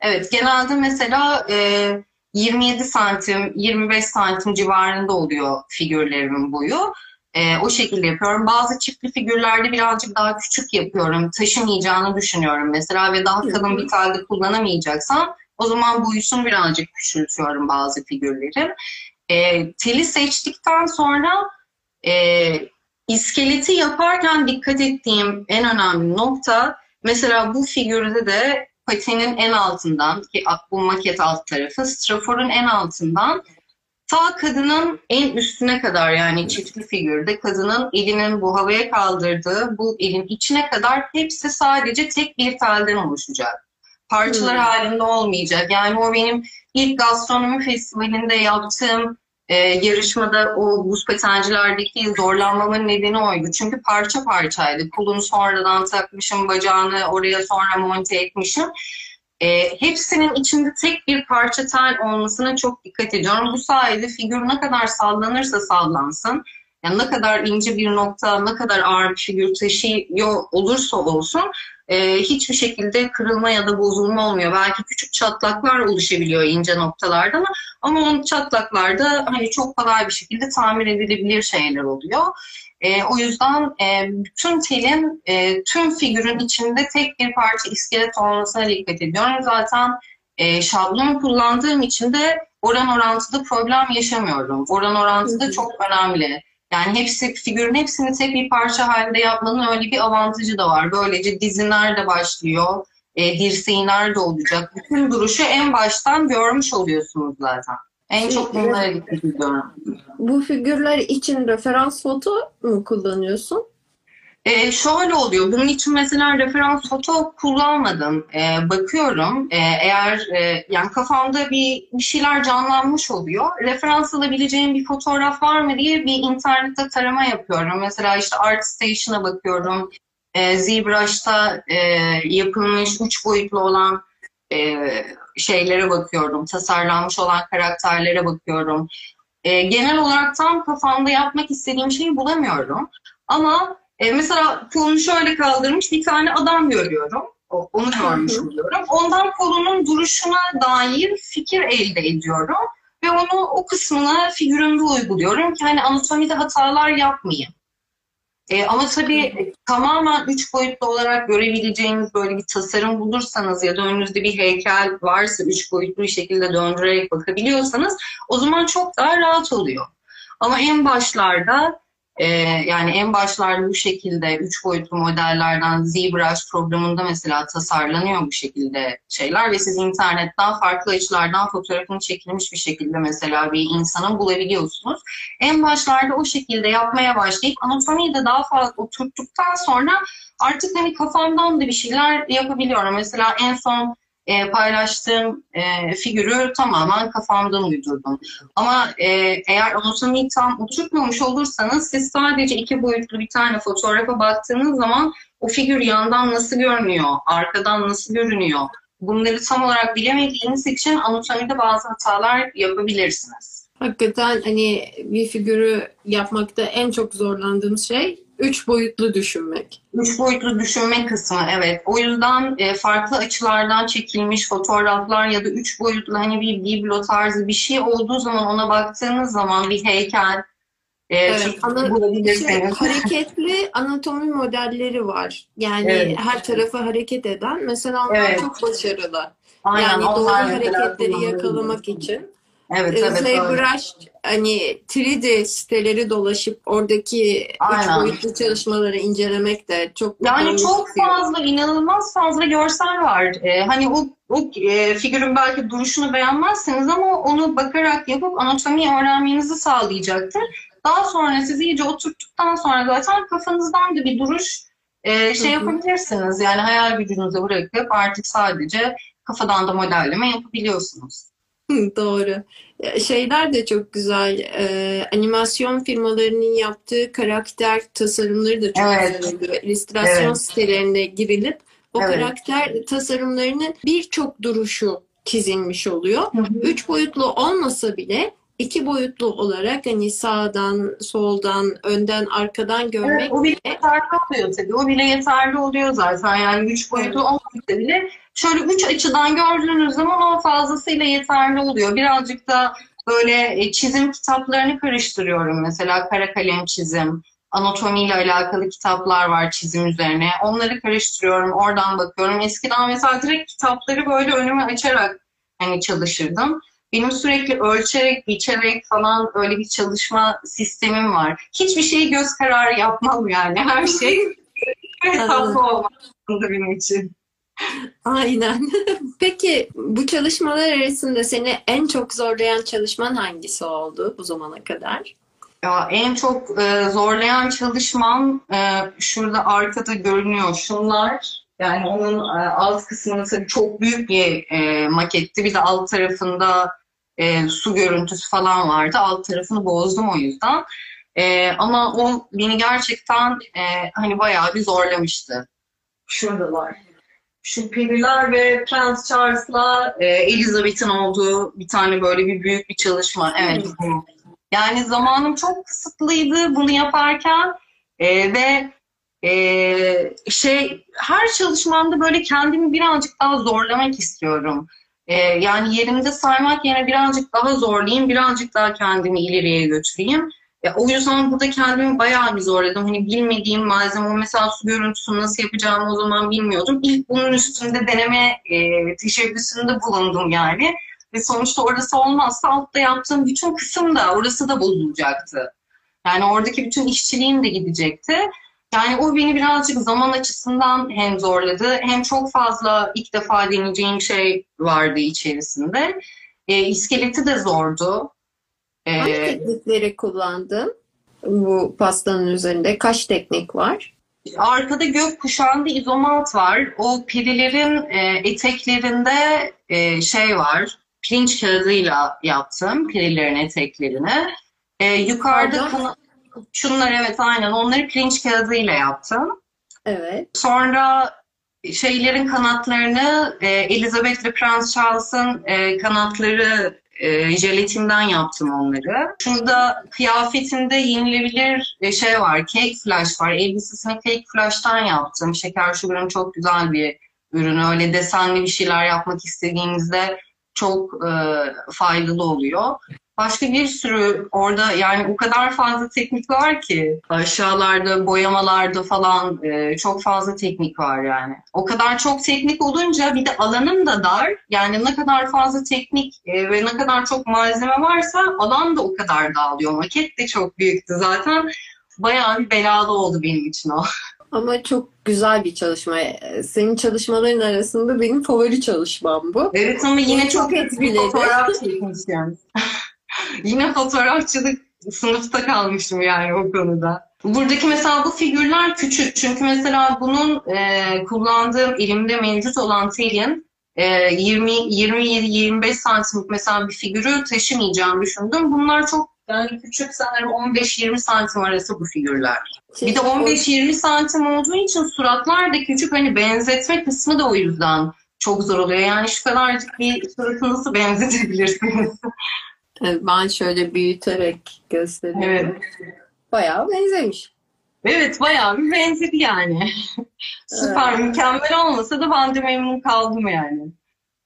Evet genelde mesela e, 27 santim 25 santim civarında oluyor figürlerimin boyu. E, o şekilde yapıyorum. Bazı çiftli figürlerde birazcık daha küçük yapıyorum. Taşımayacağını düşünüyorum mesela ve daha kalın bir telde kullanamayacaksam o zaman boyutunu birazcık küçültüyorum bazı figürlerin. E, teli seçtikten sonra e, İskeleti yaparken dikkat ettiğim en önemli nokta mesela bu figürde de patinin en altından ki bu maket alt tarafı straforun en altından ta kadının en üstüne kadar yani çiftli figürde kadının elinin bu havaya kaldırdığı bu elin içine kadar hepsi sadece tek bir telden oluşacak. Parçalar hmm. halinde olmayacak. Yani o benim ilk gastronomi festivalinde yaptığım e, yarışmada o buz patencilerdeki zorlanmamın nedeni oydu. Çünkü parça parçaydı. Kolunu sonradan takmışım, bacağını oraya sonra monte etmişim. E, hepsinin içinde tek bir parça tel olmasına çok dikkat ediyorum. Bu sayede figür ne kadar sallanırsa sallansın, yani ne kadar ince bir nokta, ne kadar ağır bir figür taşıyor olursa olsun e, hiçbir şekilde kırılma ya da bozulma olmuyor. Belki küçük çatlaklar oluşabiliyor ince noktalarda ama ama o çatlaklarda hani çok kolay bir şekilde tamir edilebilir şeyler oluyor. E, o yüzden e, bütün telin e, tüm figürün içinde tek bir parça iskelet olmasına dikkat ediyorum. Zaten e, şablon kullandığım için de oran orantıda problem yaşamıyorum. Oran orantı da çok önemli. Yani hepsi figürün hepsini tek bir parça halinde yapmanın öyle bir avantajı da var. Böylece dizinler de başlıyor, e, dirseğinler de olacak. Bütün duruşu en baştan görmüş oluyorsunuz zaten. En çok bunlara dikkat ediyorum. Bu figürler için referans foto mu kullanıyorsun? E, şöyle oluyor. Bunun için mesela referans foto kullanmadım. E, bakıyorum. E, eğer e, yani kafamda bir, bir şeyler canlanmış oluyor. Referans alabileceğim bir fotoğraf var mı diye bir internette tarama yapıyorum. Mesela işte ArtStation'a bakıyorum. E, ZBrush'ta e, yapılmış üç boyutlu olan e, şeylere bakıyorum. Tasarlanmış olan karakterlere bakıyorum. E, genel olarak tam kafamda yapmak istediğim şeyi bulamıyorum. Ama e, mesela kolunu şöyle kaldırmış bir tane adam görüyorum. Onu görmüş oluyorum. Ondan kolunun duruşuna dair fikir elde ediyorum. Ve onu o kısmına figürümde uyguluyorum ki hani anatomide hatalar yapmayayım. E, ama tabii tamamen üç boyutlu olarak görebileceğiniz böyle bir tasarım bulursanız ya da önünüzde bir heykel varsa üç boyutlu bir şekilde döndürerek bakabiliyorsanız o zaman çok daha rahat oluyor. Ama en başlarda ee, yani en başlarda bu şekilde üç boyutlu modellerden ZBrush programında mesela tasarlanıyor bu şekilde şeyler ve siz internetten farklı açılardan fotoğrafını çekilmiş bir şekilde mesela bir insanın bulabiliyorsunuz. En başlarda o şekilde yapmaya başlayıp anatomiyi de daha fazla oturttuktan sonra artık hani kafamdan da bir şeyler yapabiliyorum. Mesela en son e, paylaştığım e, figürü tamamen kafamdan uydurdum. Ama e, eğer anatomiyi tam oturtmamış olursanız siz sadece iki boyutlu bir tane fotoğrafa baktığınız zaman o figür yandan nasıl görünüyor, arkadan nasıl görünüyor? Bunları tam olarak bilemediğiniz için anatomide bazı hatalar yapabilirsiniz. Hakikaten hani bir figürü yapmakta en çok zorlandığım şey Üç boyutlu düşünmek. Üç boyutlu düşünme kısmı evet. O yüzden e, farklı açılardan çekilmiş fotoğraflar ya da üç boyutlu hani bir biblo tarzı bir şey olduğu zaman ona baktığınız zaman bir heykel e, evet, ana, şey, hareketli anatomi modelleri var. Yani evet. her tarafı hareket eden. Mesela onlar evet. çok başarılı. Aynen, yani doğru hareketleri yakalamak için. Evet, evet, ZBrush hani 3D siteleri dolaşıp oradaki üç boyutlu çalışmaları incelemek de çok yani çok istiyor. fazla inanılmaz fazla görsel var. Ee, hani o o e, figürün belki duruşunu beğenmezseniz ama onu bakarak yapıp anatomiyi öğrenmenizi sağlayacaktır. Daha sonra siz iyice oturttuktan sonra zaten kafanızdan da bir duruş e, şey yapabilirsiniz. Yani hayal gücünüze bırakıp artık sadece kafadan da modelleme yapabiliyorsunuz. Doğru. Şeyler de çok güzel. Ee, animasyon firmalarının yaptığı karakter tasarımları da çok evet. güzel oluyor. İllüstrasyon evet. sitelerine girilip o evet. karakter tasarımlarının birçok duruşu çizilmiş oluyor. Hı hı. Üç boyutlu olmasa bile iki boyutlu olarak hani sağdan, soldan, önden, arkadan görmek evet, o bile yeterli oluyor tabii. O bile yeterli oluyor zaten. Yani üç boyutlu evet. olmasa bile şöyle üç açıdan gördüğünüz zaman o fazlasıyla yeterli oluyor. Birazcık da böyle e, çizim kitaplarını karıştırıyorum. Mesela kara kalem çizim, anatomiyle alakalı kitaplar var çizim üzerine. Onları karıştırıyorum, oradan bakıyorum. Eskiden mesela direkt kitapları böyle önüme açarak hani çalışırdım. Benim sürekli ölçerek, biçerek falan öyle bir çalışma sistemim var. Hiçbir şeyi göz kararı yapmam yani. Her şey hesaplı olmak benim için. Aynen. Peki bu çalışmalar arasında seni en çok zorlayan çalışman hangisi oldu bu zamana kadar? Ya en çok e, zorlayan çalışmam e, şurada arkada görünüyor. Şunlar yani onun e, alt kısmında tabii çok büyük bir e, maketti. Bir de alt tarafında e, su görüntüsü falan vardı. Alt tarafını bozdum o yüzden. E, ama o beni gerçekten e, hani bayağı bir zorlamıştı. Şuradalar şu periler ve Prens Charles'la e, Elizabeth'in olduğu bir tane böyle bir büyük bir çalışma. Evet. Yani zamanım çok kısıtlıydı bunu yaparken e, ve e, şey her çalışmamda böyle kendimi birazcık daha zorlamak istiyorum. E, yani yerimde saymak yerine birazcık daha zorlayayım, birazcık daha kendimi ileriye götüreyim. Ya, o yüzden burada kendimi bayağı bir zorladım. Hani bilmediğim malzeme, mesela su görüntüsünü nasıl yapacağımı o zaman bilmiyordum. İlk bunun üstünde deneme e, teşebbüsünde bulundum yani. Ve sonuçta orası olmazsa altta yaptığım bütün kısım da orası da bozulacaktı. Yani oradaki bütün işçiliğim de gidecekti. Yani o beni birazcık zaman açısından hem zorladı hem çok fazla ilk defa deneyeceğim şey vardı içerisinde. E, iskeleti de zordu. Ee, Hangi teknikleri kullandın bu pastanın üzerinde? Kaç teknik var? Arkada gök kuşağında izomat var. O perilerin e, eteklerinde e, şey var. Pirinç kağıdıyla yaptım perilerin eteklerini. E, yukarıda Pardon? kana- şunlar evet aynen onları pirinç kağıdıyla yaptım. Evet. Sonra şeylerin kanatlarını e, Elizabeth ve Prens Charles'ın e, kanatları e, jelatinden yaptım onları. Şurada kıyafetinde yenilebilir şey var, cake flash var. Elbisesini cake flash'tan yaptım. Şeker Sugar'ın çok güzel bir ürünü. Öyle desenli bir şeyler yapmak istediğinizde çok e, faydalı oluyor. Başka bir sürü orada yani o kadar fazla teknik var ki aşağılarda boyamalarda falan e, çok fazla teknik var yani. O kadar çok teknik olunca bir de alanım da dar. Yani ne kadar fazla teknik e, ve ne kadar çok malzeme varsa alan da o kadar dağılıyor. Maket de çok büyüktü zaten. Bayağı bir belalı oldu benim için o. Ama çok güzel bir çalışma. Senin çalışmaların arasında benim favori çalışmam bu. Evet ama yine Çok çok fotoğraf çekmişim. yine fotoğrafçılık sınıfta kalmışım yani o konuda. Buradaki mesela bu figürler küçük. Çünkü mesela bunun e, kullandığım elimde mevcut olan telin e, 20 27-25 santimlik mesela bir figürü taşımayacağımı düşündüm. Bunlar çok yani küçük sanırım 15-20 santim arası bu figürler. Bir de 15-20 santim olduğu için suratlar da küçük. Hani benzetme kısmı da o yüzden çok zor oluyor. Yani şu kadarcık bir suratı nasıl benzetebilirsiniz? Evet, Ben şöyle büyüterek gösteriyorum. Evet. Bayağı benzemiş. Evet bayağı bir benzedi yani. Süper mükemmel olmasa da ben de memnun kaldım yani.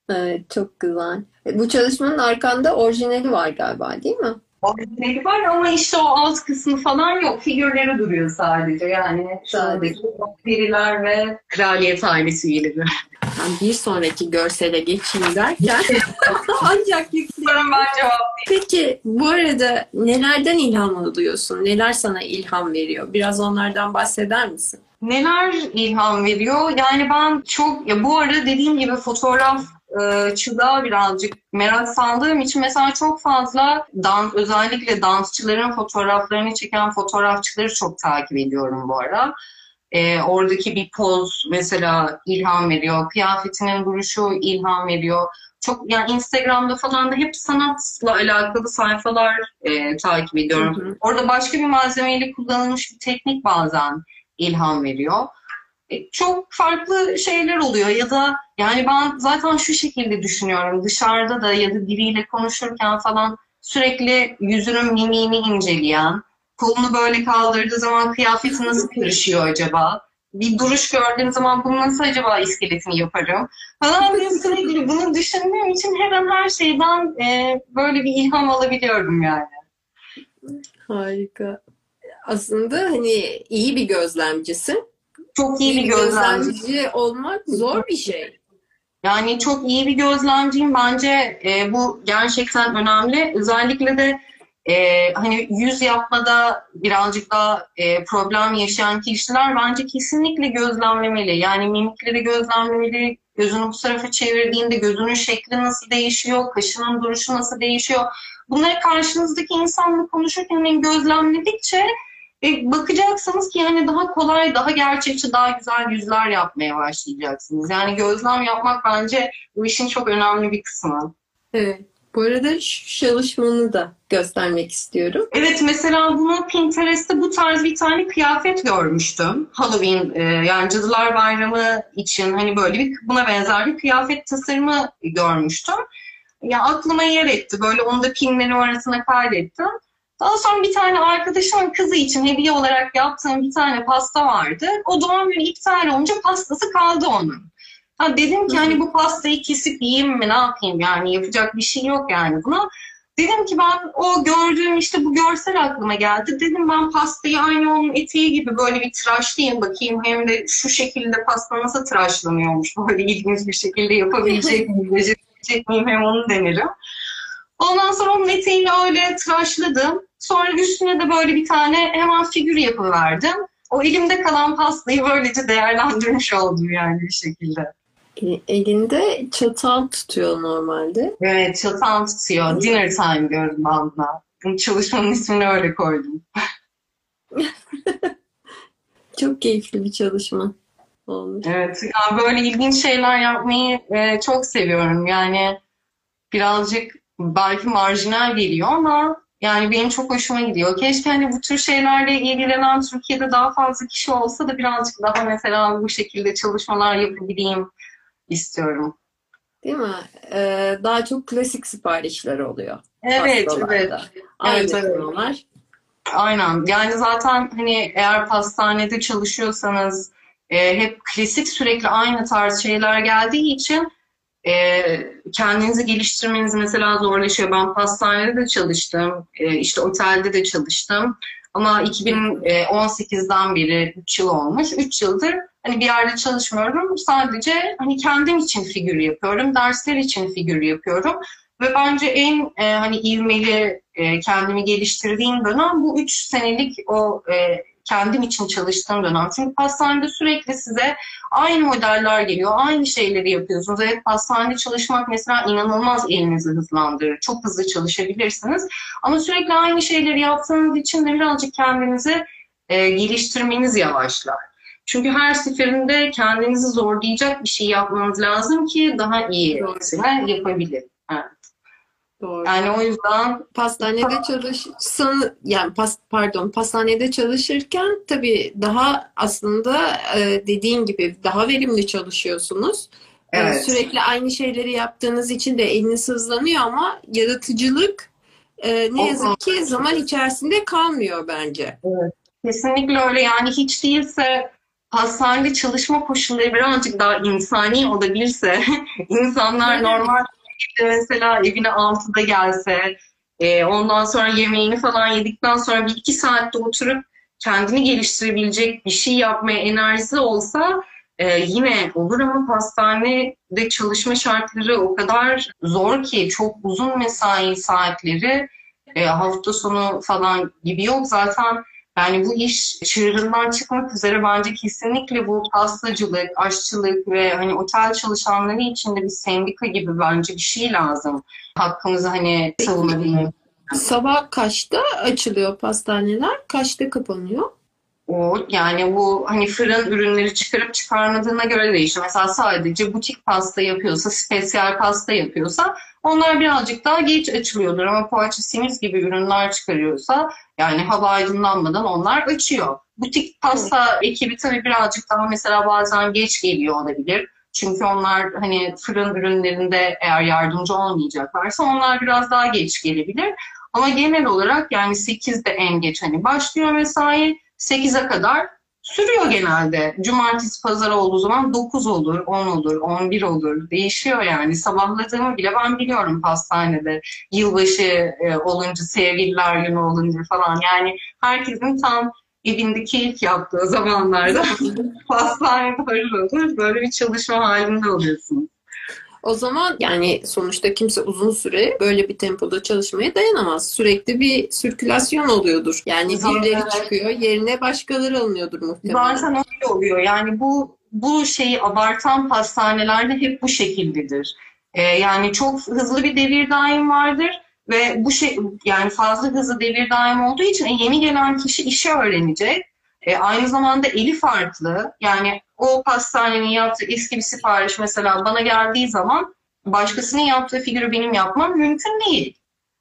Evet, çok güzel. E, Bu çalışmanın arkanda orijinali var galiba, değil mi? Orijinali var ama işte o alt kısmı falan yok. Figürleri duruyor sadece yani. Şuradaki periler ve kraliyet ailesi üyeleri. Ben bir sonraki görsele geçeyim derken ancak. Umarım ben cevap Peki bu arada nelerden ilham alıyorsun? Neler sana ilham veriyor? Biraz onlardan bahseder misin? Neler ilham veriyor? Yani ben çok ya bu arada dediğim gibi fotoğraf e, çıldığa birazcık merak saldığım için mesela çok fazla dans özellikle dansçıların fotoğraflarını çeken fotoğrafçıları çok takip ediyorum bu ara. E, oradaki bir poz mesela ilham veriyor. Kıyafetinin duruşu ilham veriyor. Çok yani Instagram'da falan da hep sanatla alakalı sayfalar e, takip ediyorum. Hı hı. Orada başka bir malzemeyle kullanılmış bir teknik bazen ilham veriyor. E, Çok farklı şeyler oluyor ya da yani ben zaten şu şekilde düşünüyorum dışarıda da ya da biriyle konuşurken falan sürekli yüzünün mimiğini inceleyen, kolunu böyle kaldırdığı zaman kıyafeti nasıl karışıyor acaba? Bir duruş gördüğüm zaman bunu nasıl acaba iskeletini yaparım? Falan diye sürekli bunu düşündüğüm için her an her şeyden e, böyle bir ilham alabiliyorum yani. Harika. Aslında hani iyi bir gözlemcisin. Çok iyi bir bir gözlemci. gözlemci olmak zor bir şey. Yani çok iyi bir gözlemciyim. Bence e, bu gerçekten önemli. Özellikle de e, hani yüz yapmada birazcık daha e, problem yaşayan kişiler bence kesinlikle gözlemlemeli. Yani mimikleri gözlemlemeli. Gözünü bu tarafa çevirdiğinde gözünün şekli nasıl değişiyor, kaşının duruşu nasıl değişiyor. Bunları karşınızdaki insanla konuşurken hani gözlemledikçe e, bakacaksınız ki hani daha kolay, daha gerçekçi, daha güzel yüzler yapmaya başlayacaksınız. Yani gözlem yapmak bence bu işin çok önemli bir kısmı. Evet. Bu arada şu çalışmanı da göstermek istiyorum. Evet mesela bunu Pinterest'te bu tarz bir tane kıyafet görmüştüm. Halloween e, yani Cadılar Bayramı için hani böyle bir buna benzer bir kıyafet tasarımı görmüştüm. Ya aklıma yer etti. Böyle onu da pinlerim arasına kaydettim. Daha sonra bir tane arkadaşımın kızı için hediye olarak yaptığım bir tane pasta vardı. O doğum günü iptal olunca pastası kaldı onun. Ha dedim ki hani bu pastayı kesip yiyeyim mi ne yapayım yani yapacak bir şey yok yani buna. Dedim ki ben o gördüğüm işte bu görsel aklıma geldi. Dedim ben pastayı aynı onun eteği gibi böyle bir tıraşlayayım bakayım. Hem de şu şekilde pasta nasıl tıraşlanıyormuş. Böyle ilginç bir şekilde yapabilecek miyim, becerebilecek miyim hem onu denerim. Ondan sonra onun eteğini öyle tıraşladım. Sonra üstüne de böyle bir tane hemen figür yapıverdim. O elimde kalan pastayı böylece değerlendirmiş oldum yani bir şekilde. E- Elinde çatal tutuyor normalde. Evet çatan tutuyor. Dinner time diyorum. Bu çalışmanın ismini öyle koydum. Çok keyifli bir çalışma olmuş. Evet, ya böyle ilginç şeyler yapmayı e, çok seviyorum. Yani birazcık belki marjinal geliyor ama yani benim çok hoşuma gidiyor. Keşke hani bu tür şeylerle ilgilenen Türkiye'de daha fazla kişi olsa da birazcık daha mesela bu şekilde çalışmalar yapabileyim istiyorum. Değil mi? Ee, daha çok klasik siparişler oluyor. Evet, evet. Aynı Evet, evet. firmalar. Aynen. Yani zaten hani eğer pastanede çalışıyorsanız e, hep klasik sürekli aynı tarz şeyler geldiği için e, kendinizi geliştirmeniz mesela zorlaşıyor. Ben pastanede de çalıştım, e, işte otelde de çalıştım. Ama 2018'den beri 3 yıl olmuş. 3 yıldır hani bir yerde çalışmıyorum. Sadece hani kendim için figür yapıyorum, dersler için figür yapıyorum. Ve bence en e, hani ivmeli e, kendimi geliştirdiğim dönem bu 3 senelik o e, kendim için çalıştığım dönem. Çünkü pastanede sürekli size aynı modeller geliyor, aynı şeyleri yapıyorsunuz. Evet pastanede çalışmak mesela inanılmaz elinizi hızlandırır. Çok hızlı çalışabilirsiniz. Ama sürekli aynı şeyleri yaptığınız için de birazcık kendinizi e, geliştirmeniz yavaşlar. Çünkü her seferinde kendinizi zorlayacak bir şey yapmanız lazım ki daha iyi Doğru. yapabilin. Evet. Doğru. Yani o yüzden Pastanede çalışsan yani pas, pardon pastanede çalışırken tabii daha aslında e, dediğin gibi daha verimli çalışıyorsunuz. E, Evet. Sürekli aynı şeyleri yaptığınız için de eliniz hızlanıyor ama yaratıcılık e, ne yazık ki zaman içerisinde kalmıyor bence. Kesinlikle öyle yani hiç değilse hastanede çalışma koşulları birazcık daha insani olabilirse insanlar Evet. normal şekilde mesela evine 6'da gelse e, ondan sonra yemeğini falan yedikten sonra bir iki saatte oturup kendini geliştirebilecek bir şey yapmaya enerjisi olsa e, yine olur ama hastanede çalışma şartları o kadar zor ki çok uzun mesai saatleri e, hafta sonu falan gibi yok. Zaten yani bu iş çığırından çıkmak üzere bence kesinlikle bu pastacılık, aşçılık ve hani otel çalışanları için de bir sendika gibi bence bir şey lazım. Hakkımızı hani savunabilmek. Sabah kaçta açılıyor pastaneler? Kaçta kapanıyor? O yani bu hani fırın ürünleri çıkarıp çıkarmadığına göre değişiyor. Mesela sadece butik pasta yapıyorsa, spesiyel pasta yapıyorsa onlar birazcık daha geç açılıyordur. Ama poğaça, simit gibi ürünler çıkarıyorsa yani hava aydınlanmadan onlar açıyor. Butik pasta ekibi tabii birazcık daha mesela bazen geç geliyor olabilir. Çünkü onlar hani fırın ürünlerinde eğer yardımcı olmayacaklarsa onlar biraz daha geç gelebilir. Ama genel olarak yani 8'de en geç hani başlıyor mesai 8'e kadar sürüyor genelde. Cumartesi pazar olduğu zaman 9 olur, 10 olur, 11 olur. Değişiyor yani. Sabahladığımı bile ben biliyorum pastanede. Yılbaşı e, olunca, sevgililer günü olunca falan. Yani herkesin tam evinde keyif yaptığı zamanlarda pastanede harıl olur. Böyle bir çalışma halinde oluyorsun. O zaman yani sonuçta kimse uzun süre böyle bir tempoda çalışmaya dayanamaz. Sürekli bir sirkülasyon oluyordur. Yani Zaten birileri evet. çıkıyor, yerine başkaları alınıyordur muhtemelen. Zaten öyle oluyor. Yani bu bu şeyi abartan pastanelerde hep bu şekildedir. Ee, yani çok hızlı bir devir daim vardır ve bu şey yani fazla hızlı devir daim olduğu için yeni gelen kişi işi öğrenecek. Ee, aynı zamanda eli farklı. Yani o pastanenin yaptığı eski bir sipariş mesela bana geldiği zaman başkasının yaptığı figürü benim yapmam mümkün değil.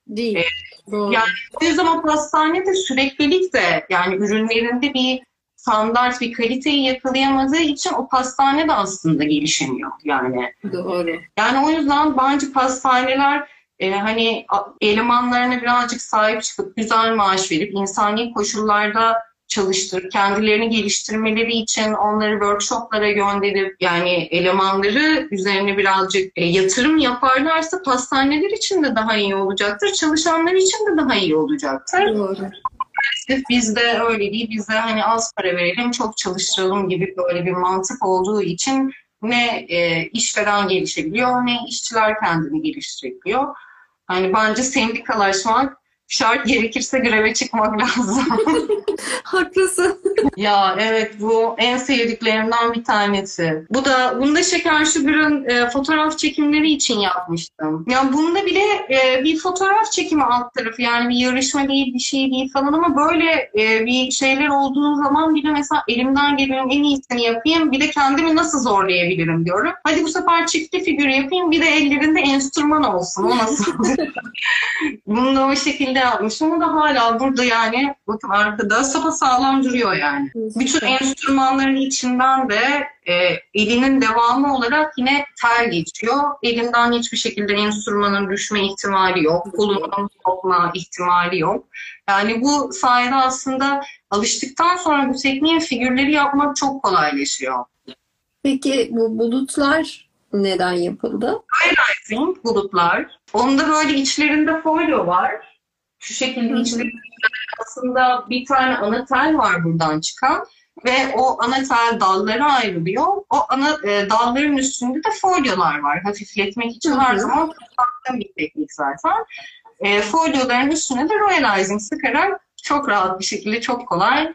Değil. E, Doğru. yani O yüzden o pastanede süreklilik de yani ürünlerinde bir standart bir kaliteyi yakalayamadığı için o pastane de aslında gelişemiyor yani. Doğru. Yani o yüzden bence pastaneler e, hani elemanlarına birazcık sahip çıkıp güzel maaş verip insani koşullarda çalıştırıp kendilerini geliştirmeleri için onları workshoplara gönderip yani elemanları üzerine birazcık e, yatırım yaparlarsa pastaneler için de daha iyi olacaktır. Çalışanlar için de daha iyi olacaktır. Doğru. Sırf bizde öyle değil. Bizde hani az para verelim, çok çalıştıralım gibi böyle bir mantık olduğu için ne e, işveren gelişebiliyor ne işçiler kendini geliştirebiliyor. Hani bence sendikalaşmak şart gerekirse greve çıkmak lazım. Haklısın. ya evet bu en sevdiklerimden bir tanesi. Bu da bunda Şeker Sugar'ın e, fotoğraf çekimleri için yapmıştım. Ya bunda bile e, bir fotoğraf çekimi alt tarafı yani bir yarışma değil bir şey değil falan ama böyle e, bir şeyler olduğu zaman bile mesela elimden gelenin en iyisini yapayım bir de kendimi nasıl zorlayabilirim diyorum. Hadi bu sefer çiftli figür yapayım bir de ellerinde enstrüman olsun o nasıl Bunu da o şekilde yapmışım. O da hala burada yani bakın arkada sapa sağlam duruyor yani. Bütün enstrümanların içinden de e, elinin devamı olarak yine tel geçiyor. Elinden hiçbir şekilde enstrümanın düşme ihtimali yok. Kolunun kopma ihtimali yok. Yani bu sayede aslında alıştıktan sonra bu tekniğin figürleri yapmak çok kolaylaşıyor. Peki bu bulutlar neden yapıldı? Highlighting bulutlar. Onda böyle içlerinde folyo var. Şu şekilde içlerinde aslında bir tane ana tel var buradan çıkan ve o ana tel dallara ayrılıyor. O ana e, dalların üstünde de folyolar var. Hafifletmek için her zaman kullandığım bir teknik zaten. E, folyoların üstüne de royalizing sıkarak çok rahat bir şekilde çok kolay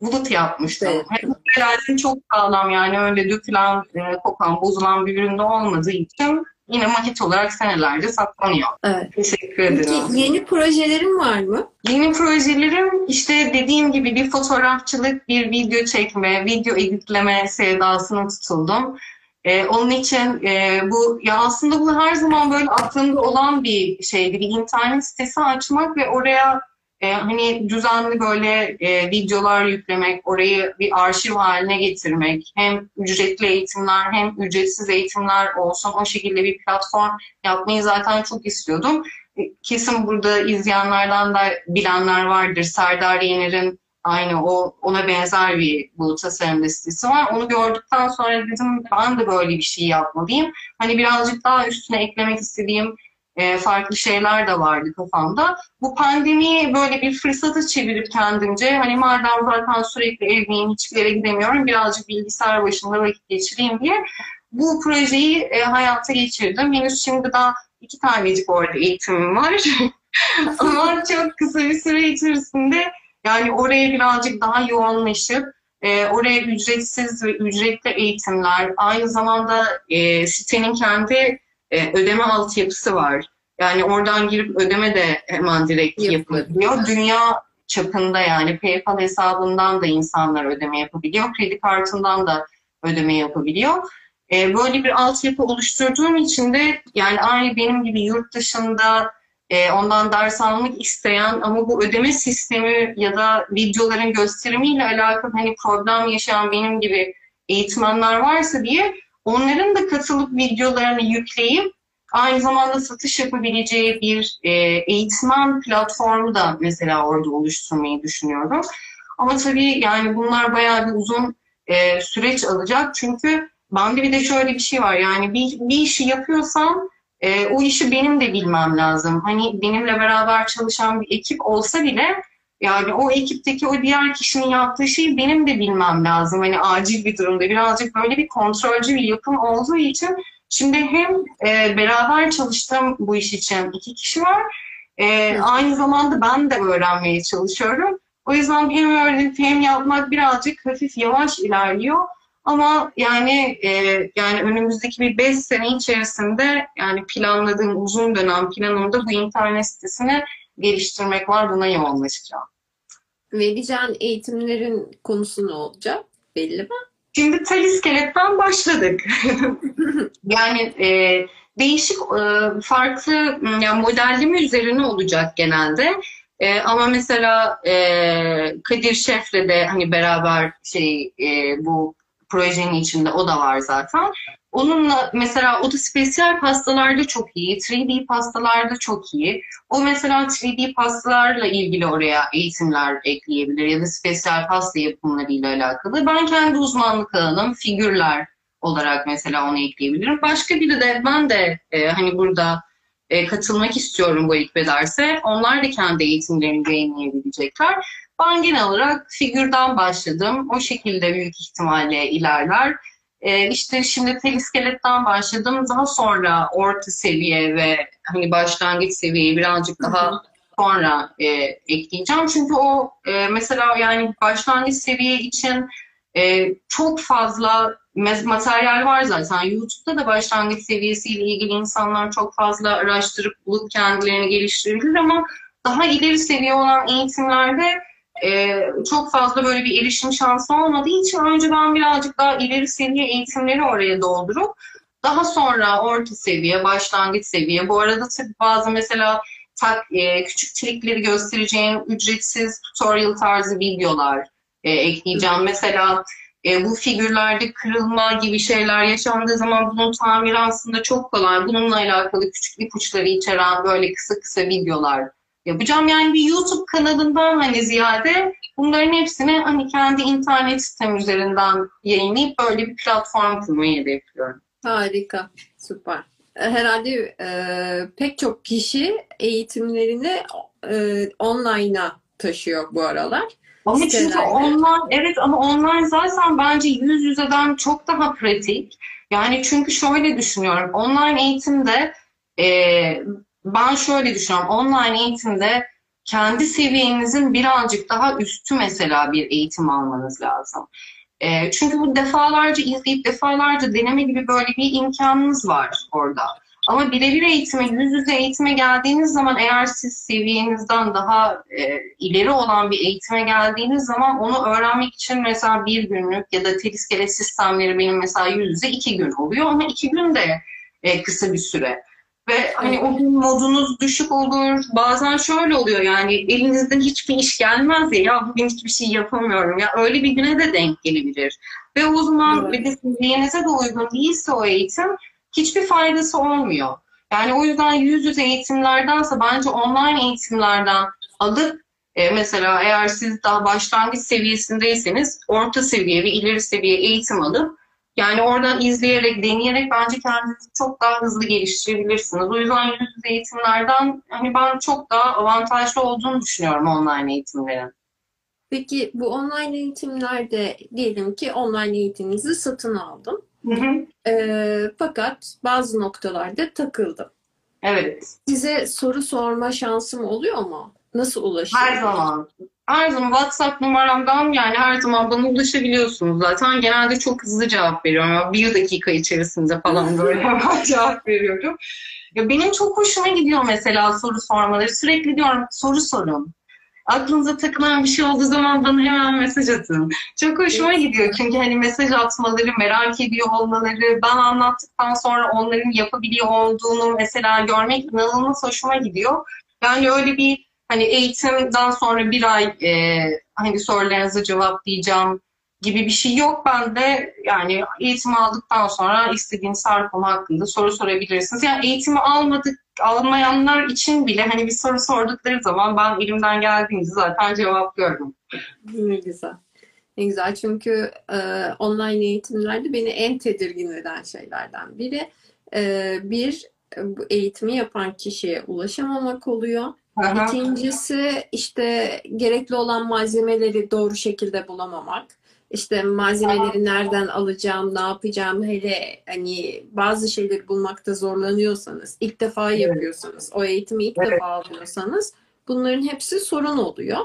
bulut yapmıştım. Evet. Royalizing çok sağlam yani öyle dökülen, e, kokan, bozulan bir üründe olmadığı için yine maket olarak senelerce saklanıyor. Evet. Teşekkür ederim. Peki yeni projelerin var mı? Yeni projelerim işte dediğim gibi bir fotoğrafçılık, bir video çekme, video editleme sevdasına tutuldum. Ee, onun için e, bu ya aslında bu her zaman böyle aklımda olan bir şeydi. Bir internet sitesi açmak ve oraya e, hani düzenli böyle e, videolar yüklemek, orayı bir arşiv haline getirmek, hem ücretli eğitimler hem ücretsiz eğitimler olsun o şekilde bir platform yapmayı zaten çok istiyordum. E, kesin burada izleyenlerden de bilenler vardır. Serdar Yener'in aynı o ona benzer bir bu tasarım listesi var. Onu gördükten sonra dedim ben de böyle bir şey yapmalıyım. Hani birazcık daha üstüne eklemek istediğim e, farklı şeyler de vardı kafamda. Bu pandemiyi böyle bir fırsata çevirip kendimce hani madem zaten sürekli evdeyim hiçbir yere gidemiyorum birazcık bilgisayar başında vakit geçireyim diye bu projeyi e, hayata geçirdim. Henüz şimdi daha iki tanecik orada eğitimim var. Ama çok kısa bir süre içerisinde yani oraya birazcık daha yoğunlaşıp e, oraya ücretsiz ve ücretli eğitimler, aynı zamanda e, sitenin kendi e, ödeme altyapısı var. Yani oradan girip ödeme de hemen direkt yapılabiliyor. Dünya çapında yani PayPal hesabından da insanlar ödeme yapabiliyor. Kredi kartından da ödeme yapabiliyor. E, böyle bir altyapı oluşturduğum için de yani aynı benim gibi yurt dışında e, ondan ders almak isteyen ama bu ödeme sistemi ya da videoların gösterimiyle alakalı hani problem yaşayan benim gibi eğitmenler varsa diye onların da katılıp videolarını yükleyip aynı zamanda satış yapabileceği bir e, eğitmen platformu da mesela orada oluşturmayı düşünüyorum. Ama tabii yani bunlar bayağı bir uzun e, süreç alacak. Çünkü bende bir de şöyle bir şey var. Yani bir, bir işi yapıyorsam e, o işi benim de bilmem lazım. Hani benimle beraber çalışan bir ekip olsa bile yani o ekipteki o diğer kişinin yaptığı şeyi benim de bilmem lazım. Hani acil bir durumda birazcık böyle bir kontrolcü bir yapım olduğu için şimdi hem e, beraber çalıştığım bu iş için iki kişi var. E, aynı zamanda ben de öğrenmeye çalışıyorum. O yüzden hem öğrenip hem yapmak birazcık hafif yavaş ilerliyor. Ama yani e, yani önümüzdeki bir beş sene içerisinde yani planladığım uzun dönem planımda bu internet sitesini geliştirmek var. Buna yoğunlaşacağım. Vereceğin eğitimlerin konusu ne olacak? Belli mi? Şimdi tel iskeletten başladık. yani e, değişik e, farklı yani modelleme üzerine olacak genelde. E, ama mesela e, Kadir Şef'le de hani beraber şey e, bu projenin içinde o da var zaten. Onunla mesela o da spesiyel pastalarda çok iyi, 3D pastalarda çok iyi. O mesela 3D pastalarla ilgili oraya eğitimler ekleyebilir ya da spesiyel pasta yapımlarıyla alakalı. Ben kendi uzmanlık alanım figürler olarak mesela onu ekleyebilirim. Başka biri de ben de e, hani burada e, katılmak istiyorum bu ekip. Onlar da kendi eğitimlerini yayınlayabilecekler. Ben genel olarak figürden başladım. O şekilde büyük ihtimalle ilerler. Ee, işte şimdi tel iskeletten başladım. Daha sonra orta seviye ve hani başlangıç seviyeyi birazcık daha sonra e, ekleyeceğim. Çünkü o e, mesela yani başlangıç seviye için e, çok fazla materyal var zaten. YouTube'da da başlangıç seviyesiyle ilgili insanlar çok fazla araştırıp bulup kendilerini geliştirebilir ama daha ileri seviye olan eğitimlerde e, çok fazla böyle bir erişim şansı olmadığı için önce ben birazcık daha ileri seviye eğitimleri oraya doldurup daha sonra orta seviye, başlangıç seviye. Bu arada tabii bazı mesela tak, e, küçük trikleri göstereceğim ücretsiz tutorial tarzı videolar e, ekleyeceğim. Mesela e, bu figürlerde kırılma gibi şeyler yaşandığı zaman bunun tamiri aslında çok kolay. Bununla alakalı küçük ipuçları içeren böyle kısa kısa videolar yapacağım. Yani bir YouTube kanalından hani ziyade bunların hepsini hani kendi internet sistem üzerinden yayınlayıp böyle bir platform kurmayı hedefliyorum. Harika, süper. Herhalde e, pek çok kişi eğitimlerini e, online'a taşıyor bu aralar. Ama çünkü online, evet ama online zaten bence yüz yüzeden çok daha pratik. Yani çünkü şöyle düşünüyorum, online eğitimde e, ben şöyle düşünüyorum, online eğitimde kendi seviyenizin birazcık daha üstü mesela bir eğitim almanız lazım. E, çünkü bu defalarca izleyip defalarca deneme gibi böyle bir imkanınız var orada. Ama birebir eğitime, yüz yüze eğitime geldiğiniz zaman eğer siz seviyenizden daha e, ileri olan bir eğitime geldiğiniz zaman onu öğrenmek için mesela bir günlük ya da teliskele sistemleri benim mesela yüz yüze iki gün oluyor ama iki gün de e, kısa bir süre. Ve hani o gün modunuz düşük olur. Bazen şöyle oluyor yani elinizden hiçbir iş gelmez ya. Ya bugün hiçbir şey yapamıyorum. Ya öyle bir güne de denk gelebilir. Ve o zaman evet. bir de seviyenize de uygun değilse o eğitim hiçbir faydası olmuyor. Yani o yüzden yüz yüze eğitimlerdense bence online eğitimlerden alıp e, mesela eğer siz daha başlangıç seviyesindeyseniz orta seviye ve ileri seviye eğitim alıp yani oradan izleyerek, deneyerek bence kendinizi çok daha hızlı geliştirebilirsiniz. O yüzden yüz yüze eğitimlerden hani ben çok daha avantajlı olduğunu düşünüyorum online eğitimlerin. Peki bu online eğitimlerde diyelim ki online eğitiminizi satın aldım. Hı hı. E, fakat bazı noktalarda takıldım. Evet. Size soru sorma şansım oluyor mu? Nasıl ulaşıyorum? Her zaman. Her zaman WhatsApp numaramdan yani her zaman bana ulaşabiliyorsunuz zaten. Genelde çok hızlı cevap veriyorum. Bir dakika içerisinde falan böyle cevap veriyorum. Ya benim çok hoşuma gidiyor mesela soru sormaları. Sürekli diyorum soru sorun aklınıza takılan bir şey olduğu zaman bana hemen mesaj atın. Çok hoşuma gidiyor çünkü hani mesaj atmaları, merak ediyor olmaları, ben anlattıktan sonra onların yapabiliyor olduğunu mesela görmek inanılmaz hoşuma gidiyor. Yani öyle bir hani eğitimden sonra bir ay e, hani sorularınızı cevaplayacağım gibi bir şey yok. Ben de yani eğitimi aldıktan sonra istediğiniz her konu hakkında soru sorabilirsiniz. Yani eğitimi almadık, almayanlar için bile hani bir soru sordukları zaman ben elimden geldiğince zaten cevaplıyorum. Ne güzel. Ne güzel çünkü e, online eğitimlerde beni en tedirgin eden şeylerden biri e, bir bu eğitimi yapan kişiye ulaşamamak oluyor. Aha. İkincisi işte gerekli olan malzemeleri doğru şekilde bulamamak işte malzemeleri nereden alacağım, ne yapacağım hele hani bazı şeyleri bulmakta zorlanıyorsanız, ilk defa yapıyorsanız, o eğitimi ilk evet. defa alıyorsanız bunların hepsi sorun oluyor.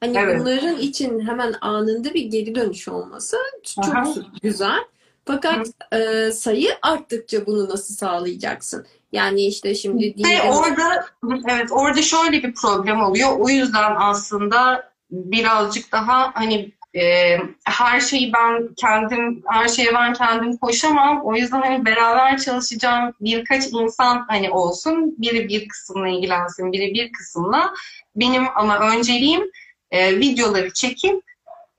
Hani evet. bunların için hemen anında bir geri dönüş olması çok Aha. güzel. Fakat e, sayı arttıkça bunu nasıl sağlayacaksın? Yani işte şimdi Ve orada evet orada şöyle bir problem oluyor. O yüzden aslında birazcık daha hani e, her şeyi ben kendim, her şeye ben kendim koşamam. O yüzden hani beraber çalışacağım birkaç insan hani olsun. Biri bir kısımla ilgilensin, biri bir kısımla. Benim ama önceliğim e, videoları çekip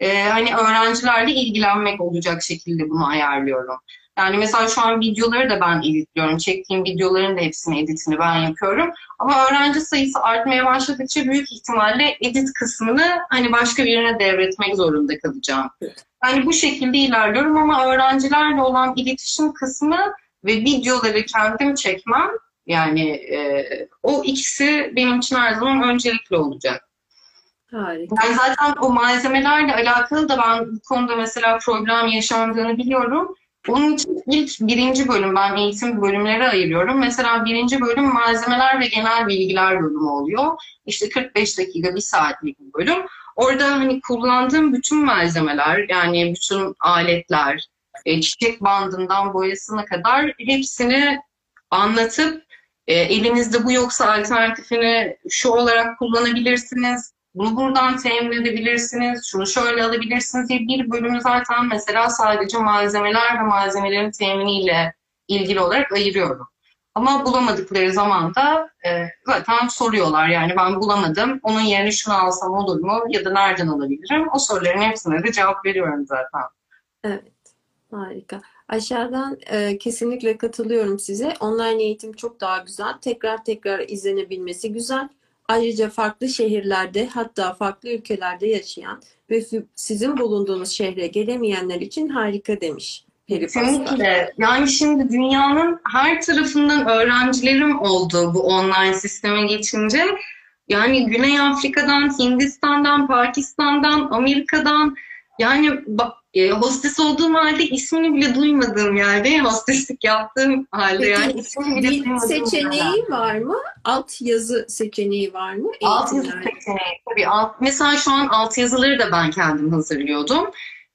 e, hani öğrencilerle ilgilenmek olacak şekilde bunu ayarlıyorum. Yani mesela şu an videoları da ben editliyorum. Çektiğim videoların da hepsini editini ben yapıyorum. Ama öğrenci sayısı artmaya başladıkça büyük ihtimalle edit kısmını hani başka birine devretmek zorunda kalacağım. Yani bu şekilde ilerliyorum ama öğrencilerle olan iletişim kısmı ve videoları kendim çekmem yani e, o ikisi benim için her zaman öncelikli olacak. Harika. Yani zaten o malzemelerle alakalı da ben bu konuda mesela problem yaşandığını biliyorum. Onun için ilk birinci bölüm ben eğitim bölümleri ayırıyorum. Mesela birinci bölüm malzemeler ve genel bilgiler bölümü oluyor. İşte 45 dakika, bir saatlik bir bölüm. Orada hani kullandığım bütün malzemeler yani bütün aletler, e, çiçek bandından boyasına kadar hepsini anlatıp e, elinizde bu yoksa alternatifini şu olarak kullanabilirsiniz. Bunu buradan temin edebilirsiniz. Şunu şöyle alabilirsiniz diye bir bölümü zaten mesela sadece malzemeler ve malzemelerin teminiyle ilgili olarak ayırıyorum. Ama bulamadıkları zaman da e, zaten soruyorlar yani ben bulamadım. Onun yerine şunu alsam olur mu ya da nereden alabilirim? O soruların hepsine de cevap veriyorum zaten. Evet, harika. Aşağıdan e, kesinlikle katılıyorum size. Online eğitim çok daha güzel. Tekrar tekrar izlenebilmesi güzel. Ayrıca farklı şehirlerde hatta farklı ülkelerde yaşayan ve sizin bulunduğunuz şehre gelemeyenler için harika demiş. Kesinlikle. Yani şimdi dünyanın her tarafından öğrencilerim oldu bu online sisteme geçince. Yani Güney Afrika'dan, Hindistan'dan, Pakistan'dan, Amerika'dan yani e, hostes olduğum halde ismini bile duymadığım yerde hosteslik yaptığım halde Peki, yani ismini bile duymadığım seçeneği yerde. var mı? Alt yazı seçeneği var mı? Alt yazı seçeneği tabii. Alt, mesela şu an alt yazıları da ben kendim hazırlıyordum.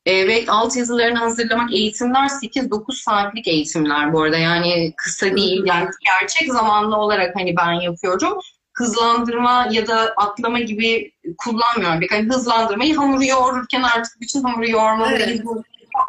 E, ve alt yazılarını hazırlamak eğitimler 8-9 saatlik eğitimler bu arada. Yani kısa değil. Yani gerçek zamanlı olarak hani ben yapıyorum. Hızlandırma ya da atlama gibi kullanmıyorum. Yani hızlandırmayı hamuru yoğururken artık bütün hamuru yoğurmamı evet.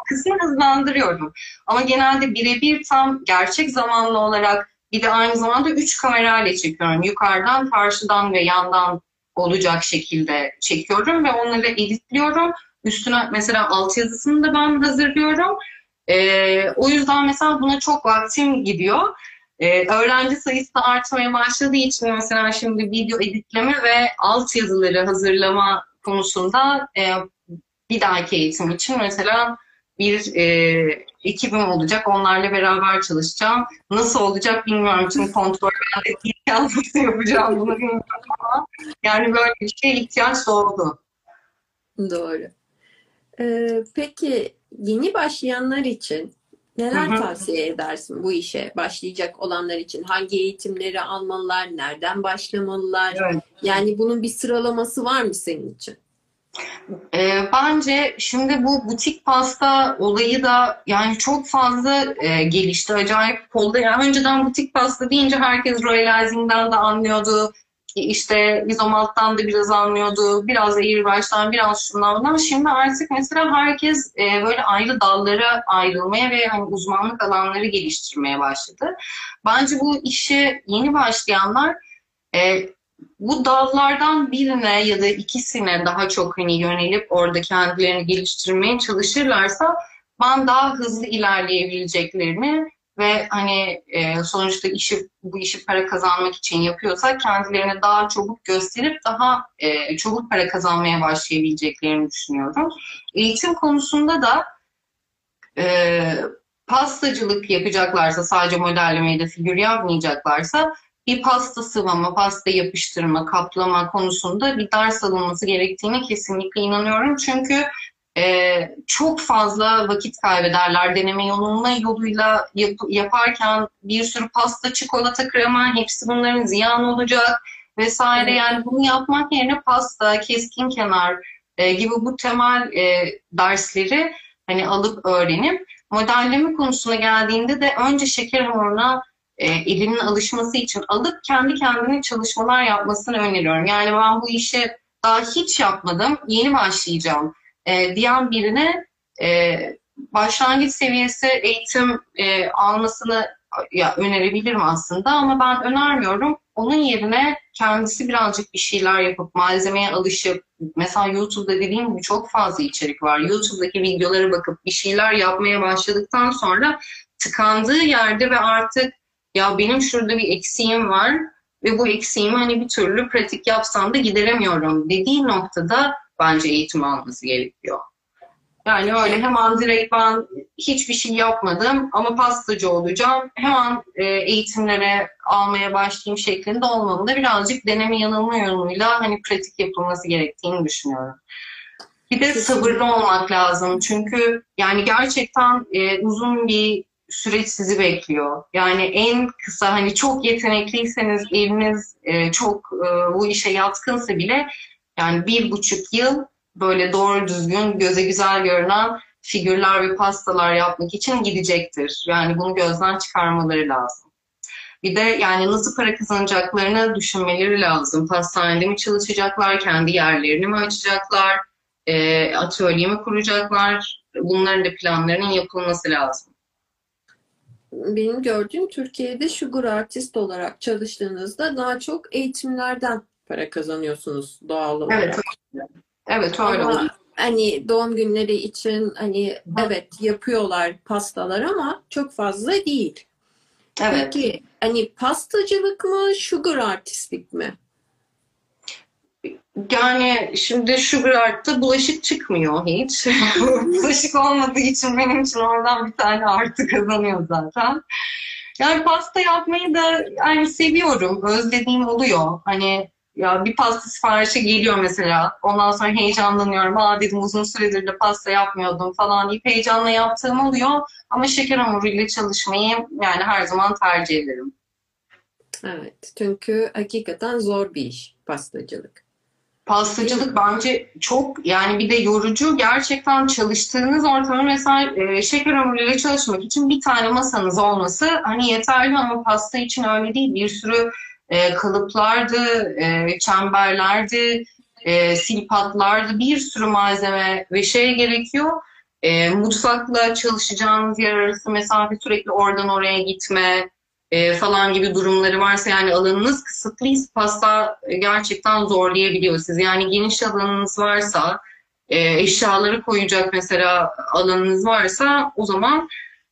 kısmı hızlandırıyorum. Ama genelde birebir tam gerçek zamanlı olarak bir de aynı zamanda üç kamerayla çekiyorum. Yukarıdan, karşıdan ve yandan olacak şekilde çekiyorum ve onları editliyorum Üstüne mesela altyazısını da ben hazırlıyorum. E, o yüzden mesela buna çok vaktim gidiyor. Ee, öğrenci sayısı da artmaya başladığı için mesela şimdi video editleme ve altyazıları hazırlama konusunda e, bir dahaki eğitim için mesela bir e, ekibim olacak. Onlarla beraber çalışacağım. Nasıl olacak bilmiyorum. Çünkü kontrol ben de nasıl yapacağım bunu bilmiyorum ama yani böyle bir şey ihtiyaç doğdu. Doğru. Ee, peki yeni başlayanlar için neler Hı-hı. tavsiye edersin bu işe başlayacak olanlar için? Hangi eğitimleri almalılar? Nereden başlamalılar? Evet. Yani bunun bir sıralaması var mı senin için? E, bence şimdi bu butik pasta olayı da yani çok fazla e, gelişti. Acayip oldu. Yani önceden butik pasta deyince herkes royalizing'den de anlıyordu işte izomalttan da biraz anlıyordu, biraz Airbrush'tan, biraz şundan bundan. Şimdi artık mesela herkes e, böyle ayrı dallara ayrılmaya ve hani uzmanlık alanları geliştirmeye başladı. Bence bu işe yeni başlayanlar e, bu dallardan birine ya da ikisine daha çok hani yönelip orada kendilerini geliştirmeye çalışırlarsa ben daha hızlı ilerleyebileceklerini ve hani e, sonuçta işi bu işi para kazanmak için yapıyorsa kendilerini daha çabuk gösterip daha e, çabuk para kazanmaya başlayabileceklerini düşünüyorum. Eğitim konusunda da e, pastacılık yapacaklarsa sadece modellemeyi de figür yapmayacaklarsa bir pasta sıvama, pasta yapıştırma, kaplama konusunda bir ders alınması gerektiğine kesinlikle inanıyorum. Çünkü e, çok fazla vakit kaybederler deneme yanılma yoluyla yap, yaparken bir sürü pasta, çikolata, krema hepsi bunların ziyan olacak vesaire. Yani bunu yapmak yerine pasta, keskin kenar e, gibi bu temel e, dersleri hani alıp öğrenip modelleme konusuna geldiğinde de önce şeker hamuruna e, elinin alışması için alıp kendi kendine çalışmalar yapmasını öneriyorum. Yani ben bu işi daha hiç yapmadım, yeni başlayacağım e, diyen birine e, başlangıç seviyesi eğitim e, almasını ya önerebilirim aslında ama ben önermiyorum. Onun yerine kendisi birazcık bir şeyler yapıp malzemeye alışıp mesela YouTube'da dediğim gibi çok fazla içerik var. YouTube'daki videolara bakıp bir şeyler yapmaya başladıktan sonra tıkandığı yerde ve artık ya benim şurada bir eksiğim var ve bu eksiğimi hani bir türlü pratik yapsam da gideremiyorum dediği noktada bence eğitim alması gerekiyor. Yani öyle hemen direkt ben hiçbir şey yapmadım ama pastacı olacağım. Hemen e, eğitimlere almaya başlayayım şeklinde olmamalı. Birazcık deneme yanılma yoluyla hani pratik yapılması gerektiğini düşünüyorum. Bir de sabırlı olmak lazım. Çünkü yani gerçekten e, uzun bir süreç sizi bekliyor. Yani en kısa hani çok yetenekliyseniz eliniz e, çok e, bu işe yatkınsa bile yani bir buçuk yıl böyle doğru düzgün göze güzel görünen figürler ve pastalar yapmak için gidecektir. Yani bunu gözden çıkarmaları lazım. Bir de yani nasıl para kazanacaklarını düşünmeleri lazım. Pastanede mi çalışacaklar, kendi yerlerini mi açacaklar, e, atölye mi kuracaklar? Bunların da planlarının yapılması lazım. Benim gördüğüm Türkiye'de sugar artist olarak çalıştığınızda daha çok eğitimlerden para kazanıyorsunuz doğal olarak. Evet, evet öyle Ama hani doğum günleri için hani evet yapıyorlar pastalar ama çok fazla değil. Evet. Peki hani pastacılık mı, sugar artistlik mi? Yani şimdi Sugar Art'ta bulaşık çıkmıyor hiç. bulaşık olmadığı için benim için oradan bir tane artı kazanıyor zaten. Yani pasta yapmayı da yani seviyorum. Özlediğim oluyor. Hani ya bir pasta siparişi geliyor mesela. Ondan sonra heyecanlanıyorum. Aa dedim uzun süredir de pasta yapmıyordum falan deyip heyecanla yaptığım oluyor. Ama şeker hamuruyla çalışmayı yani her zaman tercih ederim. Evet. Çünkü hakikaten zor bir iş pastacılık. Pastacılık bence çok yani bir de yorucu. Gerçekten çalıştığınız ortamı mesela e, şeker hamuruyla çalışmak için bir tane masanız olması hani yeterli ama pasta için öyle değil. Bir sürü e, kalıplardı, e, çemberlerdi, e, silpatlardı, bir sürü malzeme ve şey gerekiyor. E, mutfakla çalışacağınız yer arası mesafe sürekli oradan oraya gitme e, falan gibi durumları varsa yani alanınız kısıtlıysa pasta gerçekten zorlayabiliyor sizi. Yani geniş alanınız varsa e, eşyaları koyacak mesela alanınız varsa o zaman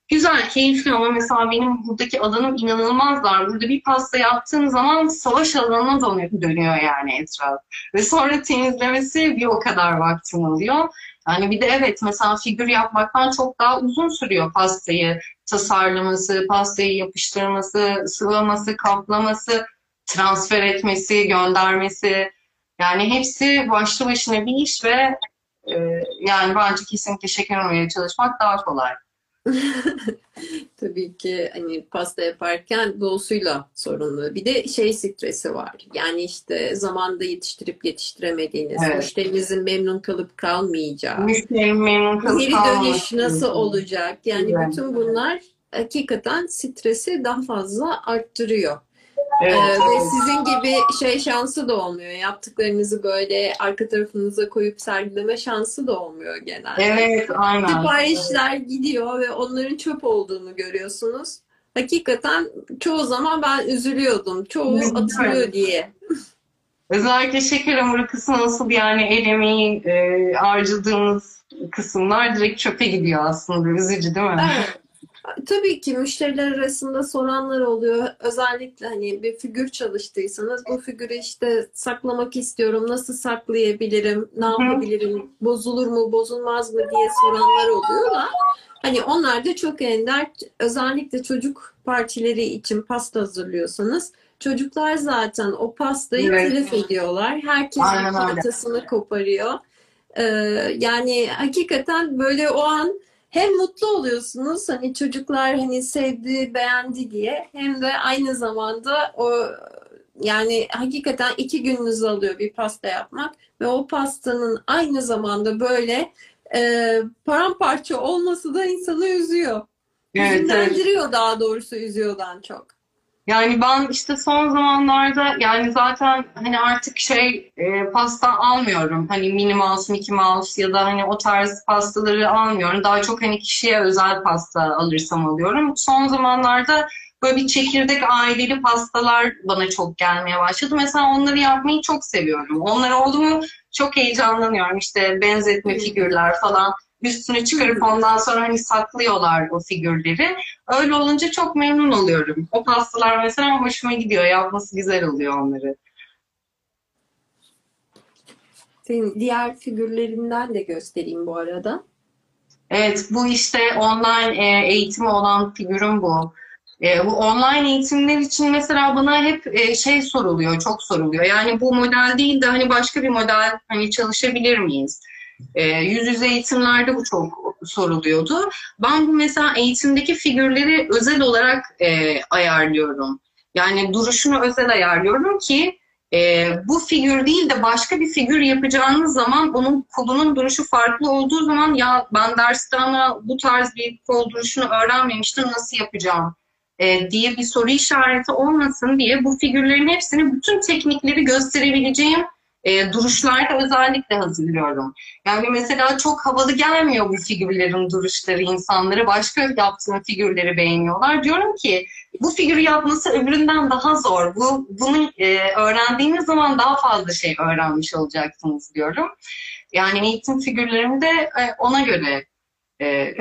güzel, keyifli ama mesela benim buradaki alanım inanılmaz dar. Burada bir pasta yaptığım zaman savaş alanına dönüyor, dönüyor yani etraf. Ve sonra temizlemesi bir o kadar vaktim alıyor. Yani bir de evet mesela figür yapmaktan çok daha uzun sürüyor pastayı tasarlaması, pastayı yapıştırması, sıvaması, kaplaması, transfer etmesi, göndermesi. Yani hepsi başlı başına bir iş ve e, yani bence kesinlikle şeker hamuruyla çalışmak daha kolay. Tabii ki hani pasta yaparken doğusuyla sorunlu. Bir de şey stresi var. Yani işte zamanda yetiştirip yetiştiremediğiniz, Evet. müşterinizin memnun kalıp kalmayacağı, Müşterinin memnun kalıp geri dönüş nasıl olacak? Yani Evet. bütün bunlar hakikaten stresi daha fazla arttırıyor. Evet, Ee, ve evet. sizin gibi şey şansı da olmuyor. Yaptıklarınızı böyle arka tarafınıza koyup sergileme şansı da olmuyor genelde. Evet, aynen. Siparişler gidiyor ve onların çöp olduğunu görüyorsunuz. Hakikaten çoğu zaman ben üzülüyordum. Çoğu Üzülüyorum. atılıyor diye. Özellikle şeker hamuru kısmı nasıl yani el emeği e, harcadığımız kısımlar direkt çöpe gidiyor aslında. Üzücü değil mi? Evet. Tabii ki müşteriler arasında soranlar oluyor. Özellikle hani bir figür çalıştıysanız bu figürü işte saklamak istiyorum. Nasıl saklayabilirim? Ne yapabilirim? Bozulur mu, bozulmaz mı diye soranlar oluyor da hani onlar da çok ender. Özellikle çocuk partileri için pasta hazırlıyorsanız çocuklar zaten o pastayı Evet. telef ediyorlar. Öyle. parçasını koparıyor. Ee, yani hakikaten böyle o an hem mutlu oluyorsunuz hani çocuklar hani sevdi, beğendi diye hem de aynı zamanda o yani hakikaten iki gününüzü alıyor bir pasta yapmak ve o pastanın aynı zamanda böyle e, paramparça olması da insanı üzüyor. Evet, evet. Hüzünlendiriyor daha doğrusu üzüyordan çok. Yani ben işte son zamanlarda yani zaten hani artık şey e, pasta almıyorum. Hani Minnie Mouse, Mickey Mouse ya da hani o tarz pastaları almıyorum. Daha çok hani kişiye özel pasta alırsam alıyorum. Son zamanlarda böyle bir çekirdek aileli pastalar bana çok gelmeye başladı. Mesela onları yapmayı çok seviyorum. Onlar oldu mu çok heyecanlanıyorum. İşte benzetme figürler falan. Üstünü çıkarıp ondan sonra hani saklıyorlar o figürleri. Öyle olunca çok memnun oluyorum. O pastalar mesela hoşuma gidiyor. Yapması güzel oluyor onları. Senin diğer figürlerinden de göstereyim bu arada. Evet, bu işte online e, eğitimi olan figürüm bu. E, bu online eğitimler için mesela bana hep e, şey soruluyor, çok soruluyor. Yani bu model değil de hani başka bir model hani çalışabilir miyiz? E, yüz yüze eğitimlerde bu çok soruluyordu. Ben bu mesela eğitimdeki figürleri özel olarak e, ayarlıyorum. Yani duruşunu özel ayarlıyorum ki e, bu figür değil de başka bir figür yapacağınız zaman onun kolunun duruşu farklı olduğu zaman ya ben derste ama bu tarz bir kol duruşunu öğrenmemiştim nasıl yapacağım e, diye bir soru işareti olmasın diye bu figürlerin hepsini bütün teknikleri gösterebileceğim e, duruşlarda özellikle hazırlıyorum. Yani mesela çok havalı gelmiyor bu figürlerin duruşları insanlara. Başka yaptığım figürleri beğeniyorlar. Diyorum ki bu figürü yapması öbüründen daha zor. Bu bunu e, öğrendiğiniz zaman daha fazla şey öğrenmiş olacaksınız diyorum. Yani eğitim figürlerimi de e, ona göre e,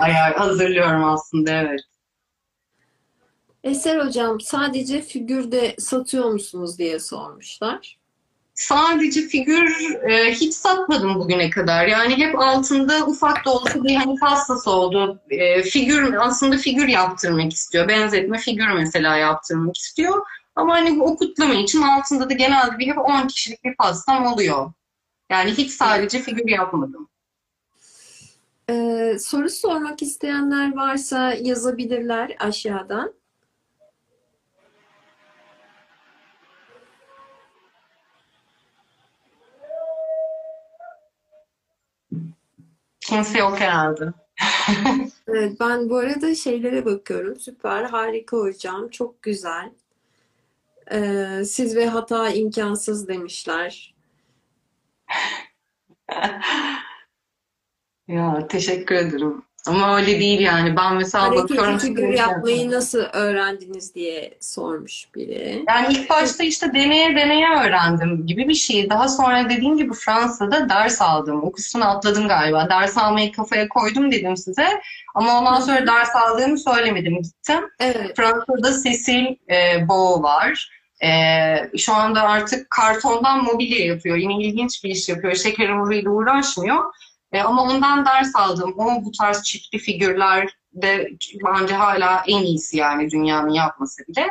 ayar, hazırlıyorum aslında evet. Eser hocam sadece figürde satıyor musunuz diye sormuşlar. Sadece figür e, hiç satmadım bugüne kadar. Yani hep altında ufak da olsa bir hani hassas oldu. E, figür aslında figür yaptırmak istiyor. Benzetme figür mesela yaptırmak istiyor. Ama hani bu okutlama için altında da genelde bir hep 10 kişilik bir pastam oluyor. Yani hiç sadece figür yapmadım. Ee, soru sormak isteyenler varsa yazabilirler aşağıdan. Kimse yok herhalde. evet, ben bu arada şeylere bakıyorum. Süper, harika hocam. Çok güzel. Ee, siz ve hata imkansız demişler. ya teşekkür ederim. Ama öyle değil yani. Ben mesela Hareketli bakıyorum. figür yapmayı nasıl öğrendiniz diye sormuş biri. Yani ilk başta işte deneye deneye öğrendim gibi bir şey. Daha sonra dediğim gibi Fransa'da ders aldım. O kısmını atladım galiba. Ders almayı kafaya koydum dedim size. Ama ondan sonra ders aldığımı söylemedim. Gittim. Evet. Fransa'da Cecil e, Beau var. E, şu anda artık kartondan mobilya yapıyor. Yine ilginç bir iş yapıyor. Şeker hamuruyla uğraşmıyor. E, ama ondan ders aldım. O bu tarz çiftli figürler de bence hala en iyisi yani dünyanın yapması bile.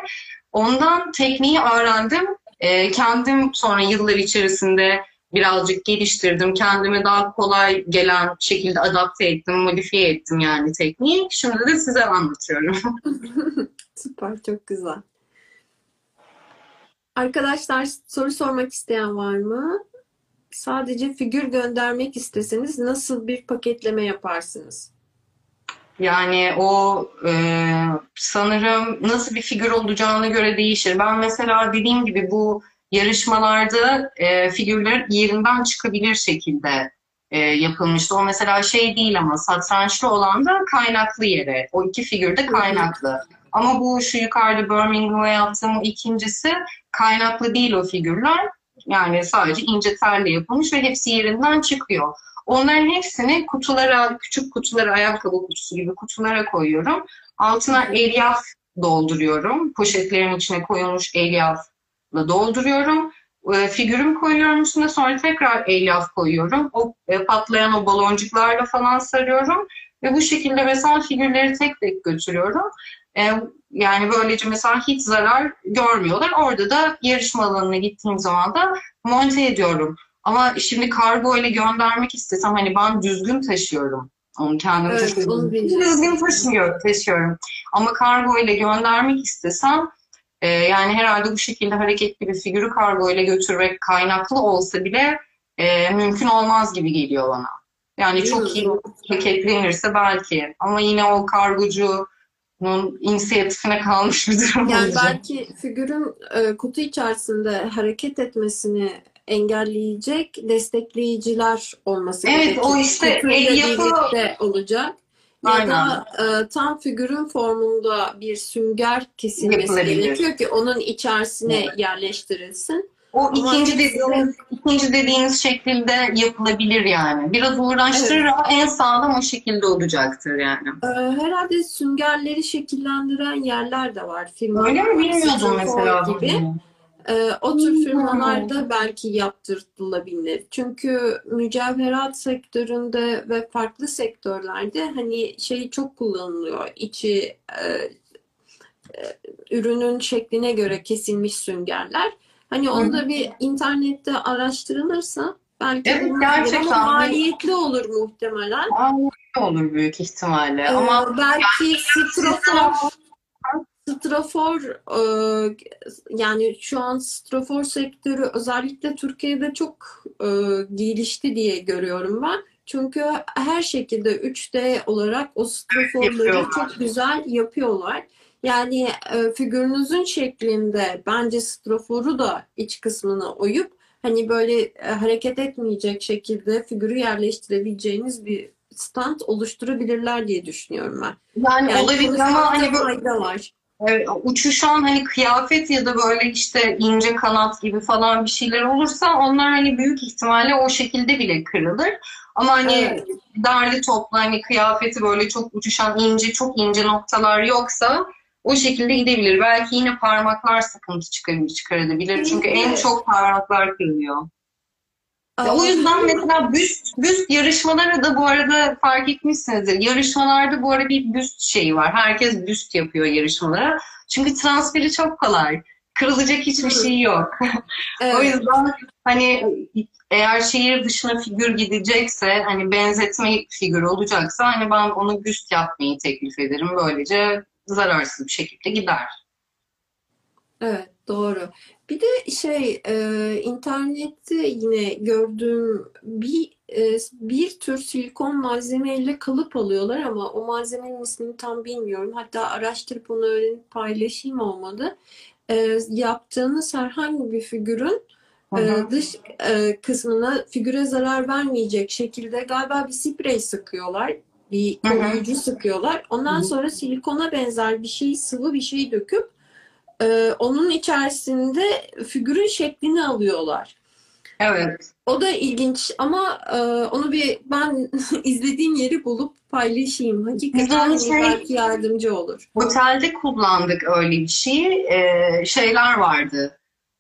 Ondan tekniği öğrendim. E, kendim sonra yıllar içerisinde birazcık geliştirdim. Kendime daha kolay gelen şekilde adapte ettim, modifiye ettim yani tekniği. Şimdi de size anlatıyorum. Süper, çok güzel. Arkadaşlar soru sormak isteyen var mı? Sadece figür göndermek isteseniz nasıl bir paketleme yaparsınız? Yani o e, sanırım nasıl bir figür olacağına göre değişir. Ben mesela dediğim gibi bu yarışmalarda e, figürler yerinden çıkabilir şekilde e, yapılmıştı. O mesela şey değil ama satrançlı olan da kaynaklı yere. O iki figür de kaynaklı. Ama bu şu yukarıda Birmingham'a yaptığım ikincisi kaynaklı değil o figürler. Yani sadece ince terle yapılmış ve hepsi yerinden çıkıyor. Onların hepsini kutulara, küçük kutulara, ayakkabı kutusu gibi kutulara koyuyorum. Altına elyaf dolduruyorum. Poşetlerin içine koyulmuş elyafla dolduruyorum. E, figürüm koyuyorum üstüne sonra tekrar elyaf koyuyorum. O e, patlayan o baloncuklarla falan sarıyorum. Ve bu şekilde mesela figürleri tek tek götürüyorum. E, yani böylece mesela hiç zarar görmüyorlar. Orada da yarışma alanına gittiğim zaman da monte ediyorum. Ama şimdi kargo ile göndermek istesem hani ben düzgün taşıyorum. Onu kendim evet, taşıyorum. Düzgün taşımıyor, taşıyorum. Ama kargo ile göndermek istesem e, yani herhalde bu şekilde hareketli bir figürü kargo ile götürmek kaynaklı olsa bile e, mümkün olmaz gibi geliyor bana. Yani çok iyi paketlenirse belki. Ama yine o kargocu bunun inisiyatifine kalmış bir durum Yani olacak. belki figürün e, kutu içerisinde hareket etmesini engelleyecek destekleyiciler olması Evet gerekir. o işte el yapı olacak. Ya Aynen. da e, tam figürün formunda bir sünger kesilmesi gerekiyor ki onun içerisine Evet. yerleştirilsin. O ikinci dediğiniz, ikinci dediğiniz şekilde yapılabilir yani. Biraz uğraştırır ama en sağlam o şekilde olacaktır yani. E, herhalde süngerleri şekillendiren yerler de var. Firmalar Öyle mi bilmiyordum mesela. Gibi. Ee, o tür firmalarda belki yaptırılabilir. Çünkü mücevherat sektöründe ve farklı sektörlerde hani şey çok kullanılıyor. İçi e, e, ürünün şekline göre kesilmiş süngerler. Hani onu da bir internette araştırılırsa Belki Evet, gerçekten. ama maliyetli olur muhtemelen. Maliyetli olur büyük ihtimalle. Ee, Ama belki strafor sistem- strafor e, yani şu an strafor sektörü özellikle Türkiye'de çok e, gelişti diye görüyorum ben. Çünkü her şekilde 3D olarak o straforları Yapıyorlar. çok güzel yapıyorlar. Yani e, figürünüzün şeklinde bence straforu da iç kısmına oyup hani böyle e, hareket etmeyecek şekilde figürü yerleştirebileceğiniz bir stand oluşturabilirler diye düşünüyorum ben. yani, Yani olabilir ama hani fayda var. Evet, uçuşan hani kıyafet ya da böyle işte ince kanat gibi falan bir şeyler olursa onlar hani büyük ihtimalle o şekilde bile kırılır. Ama hani Evet. derli toplu hani kıyafeti böyle çok uçuşan ince çok ince noktalar yoksa o şekilde gidebilir. Belki yine parmaklar sıkıntı çıkar, çıkarabilir. Çünkü en çok parmaklar kırılıyor. Aa, o yüzden mesela büst, büst yarışmaları da bu arada fark etmişsinizdir. Yarışmalarda bu arada bir büst şeyi var. Herkes büst yapıyor yarışmalara. Çünkü transferi çok kolay. Kırılacak hiçbir şey yok. evet. O yüzden hani eğer şehir dışına figür gidecekse hani benzetme figür olacaksa hani ben onu büst yapmayı teklif ederim. Böylece zararsız bir şekilde gider. Evet, doğru. Bir de şey, e, internette yine gördüğüm bir e, bir tür silikon malzemeyle kalıp alıyorlar ama o malzemenin ismini tam bilmiyorum. Hatta araştırıp onu öğrenip paylaşayım olmadı. E, yaptığınız herhangi bir figürün e, dış e, kısmına figüre zarar vermeyecek şekilde galiba bir sprey sıkıyorlar. Bir koruyucu sıkıyorlar. Ondan sonra silikona benzer bir şey, sıvı bir şey döküp ee, onun içerisinde figürün şeklini alıyorlar. Evet. O da ilginç ama e, onu bir ben izlediğim yeri bulup paylaşayım. Hakikaten şey- belki yardımcı olur. Otelde kullandık öyle bir şey. Ee, şeyler vardı.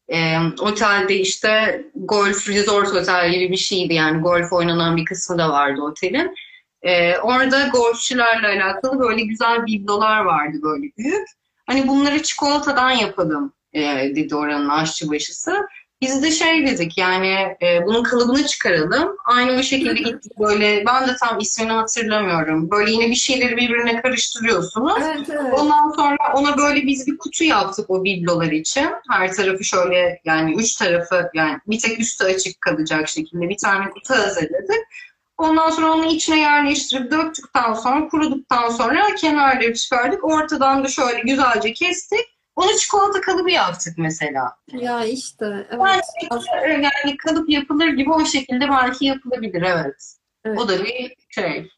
Ee, otelde işte golf resort otel gibi bir şeydi yani golf oynanan bir kısmı da vardı otelin. Ee, orada golfçülerle alakalı böyle güzel biblolar vardı böyle büyük. Hani bunları çikolatadan yapalım e, dedi oranın aşçıbaşısı. Biz de şey dedik yani e, bunun kalıbını çıkaralım. Aynı o şekilde gittik böyle ben de tam ismini hatırlamıyorum. Böyle yine bir şeyleri birbirine karıştırıyorsunuz. Evet, evet. Ondan sonra ona böyle biz bir kutu yaptık o biblolar için. Her tarafı şöyle yani üç tarafı yani bir tek üstü açık kalacak şekilde bir tane kutu hazırladık. Ondan sonra onu içine yerleştirip döktükten sonra kuruduktan sonra kenarları çıkardık. Ortadan da şöyle güzelce kestik. Onu çikolata kalıbı yaptık mesela. Ya işte evet. Bence yani kalıp yapılır gibi o şekilde belki yapılabilir evet. Evet. O da bir şey.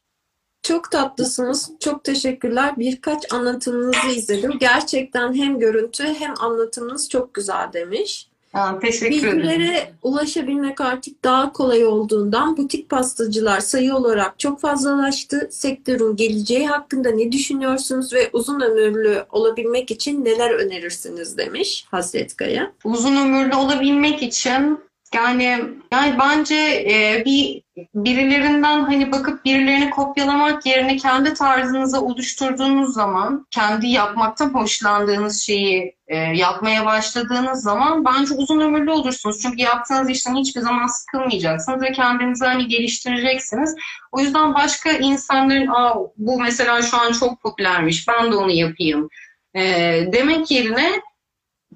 Çok tatlısınız. Çok teşekkürler. Birkaç anlatımınızı izledim. Gerçekten hem görüntü hem anlatımınız çok güzel demiş. Ha, teşekkür ederim. Bilgilere ulaşabilmek artık daha kolay olduğundan butik pastacılar sayı olarak çok fazlalaştı. Sektörün geleceği hakkında ne düşünüyorsunuz ve uzun ömürlü olabilmek için neler önerirsiniz demiş Hasret Kaya. uzun ömürlü olabilmek için yani yani bence e, bir birilerinden hani bakıp birilerini kopyalamak yerine kendi tarzınızı oluşturduğunuz zaman kendi yapmaktan hoşlandığınız şeyi e, yapmaya başladığınız zaman bence uzun ömürlü olursunuz. Çünkü yaptığınız işten hiçbir zaman sıkılmayacaksınız ve kendinizi hani geliştireceksiniz. O yüzden başka insanların Aa, bu mesela şu an çok popülermiş ben de onu yapayım e, demek yerine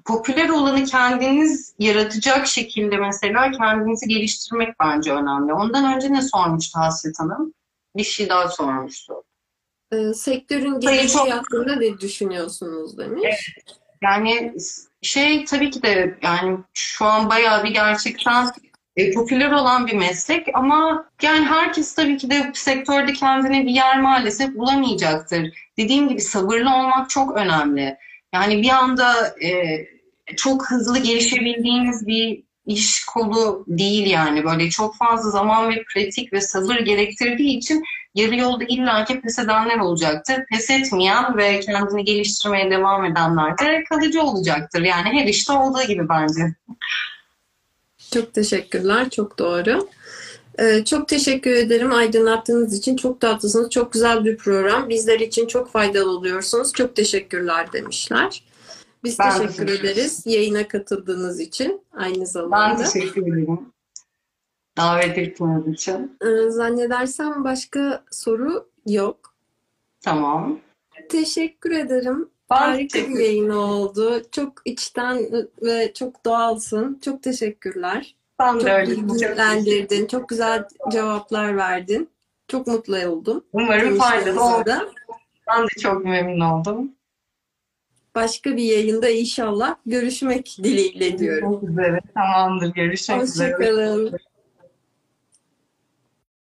popüler olanı kendiniz yaratacak şekilde mesela kendinizi geliştirmek bence önemli. Ondan önce ne sormuştu Hasret Hanım? Bir şey daha sormuştu. Ee, sektörün geleceği çok- hakkında ne düşünüyorsunuz demiş. Yani şey tabii ki de yani şu an bayağı bir gerçekten e, popüler olan bir meslek ama yani herkes tabii ki de sektörde kendine bir yer maalesef bulamayacaktır. Dediğim gibi sabırlı olmak çok önemli. Yani bir anda e, çok hızlı gelişebildiğiniz bir iş kolu değil yani böyle çok fazla zaman ve pratik ve sabır gerektirdiği için yarı yolda illaki pes edenler olacaktır. Pes etmeyen ve kendini geliştirmeye devam edenler de kalıcı olacaktır. Yani her işte olduğu gibi bence. Çok teşekkürler. Çok doğru. Ee, çok teşekkür ederim aydınlattığınız için. Çok tatlısınız. Çok güzel bir program. Bizler için çok faydalı oluyorsunuz. Çok teşekkürler demişler. Biz Ben teşekkür ederiz yayına katıldığınız için aynı Ben zamanda. teşekkür ederim. davet ettiğiniz için. Ee, Zannedersem başka soru yok. Tamam. Teşekkür ederim. Ben Harika bir yayın oldu. Çok içten ve çok doğalsın. Çok teşekkürler. Ben Çok de öyle. Çok bilgilendirdin. Çok güzel cevaplar verdin. Çok mutlu oldum. Umarım faydalı oldu. Ben de çok memnun oldum. Başka bir yayında inşallah görüşmek dileğiyle diyorum. Görüşmek üzere. Tamamdır. Görüşmek üzere. Hoşçakalın.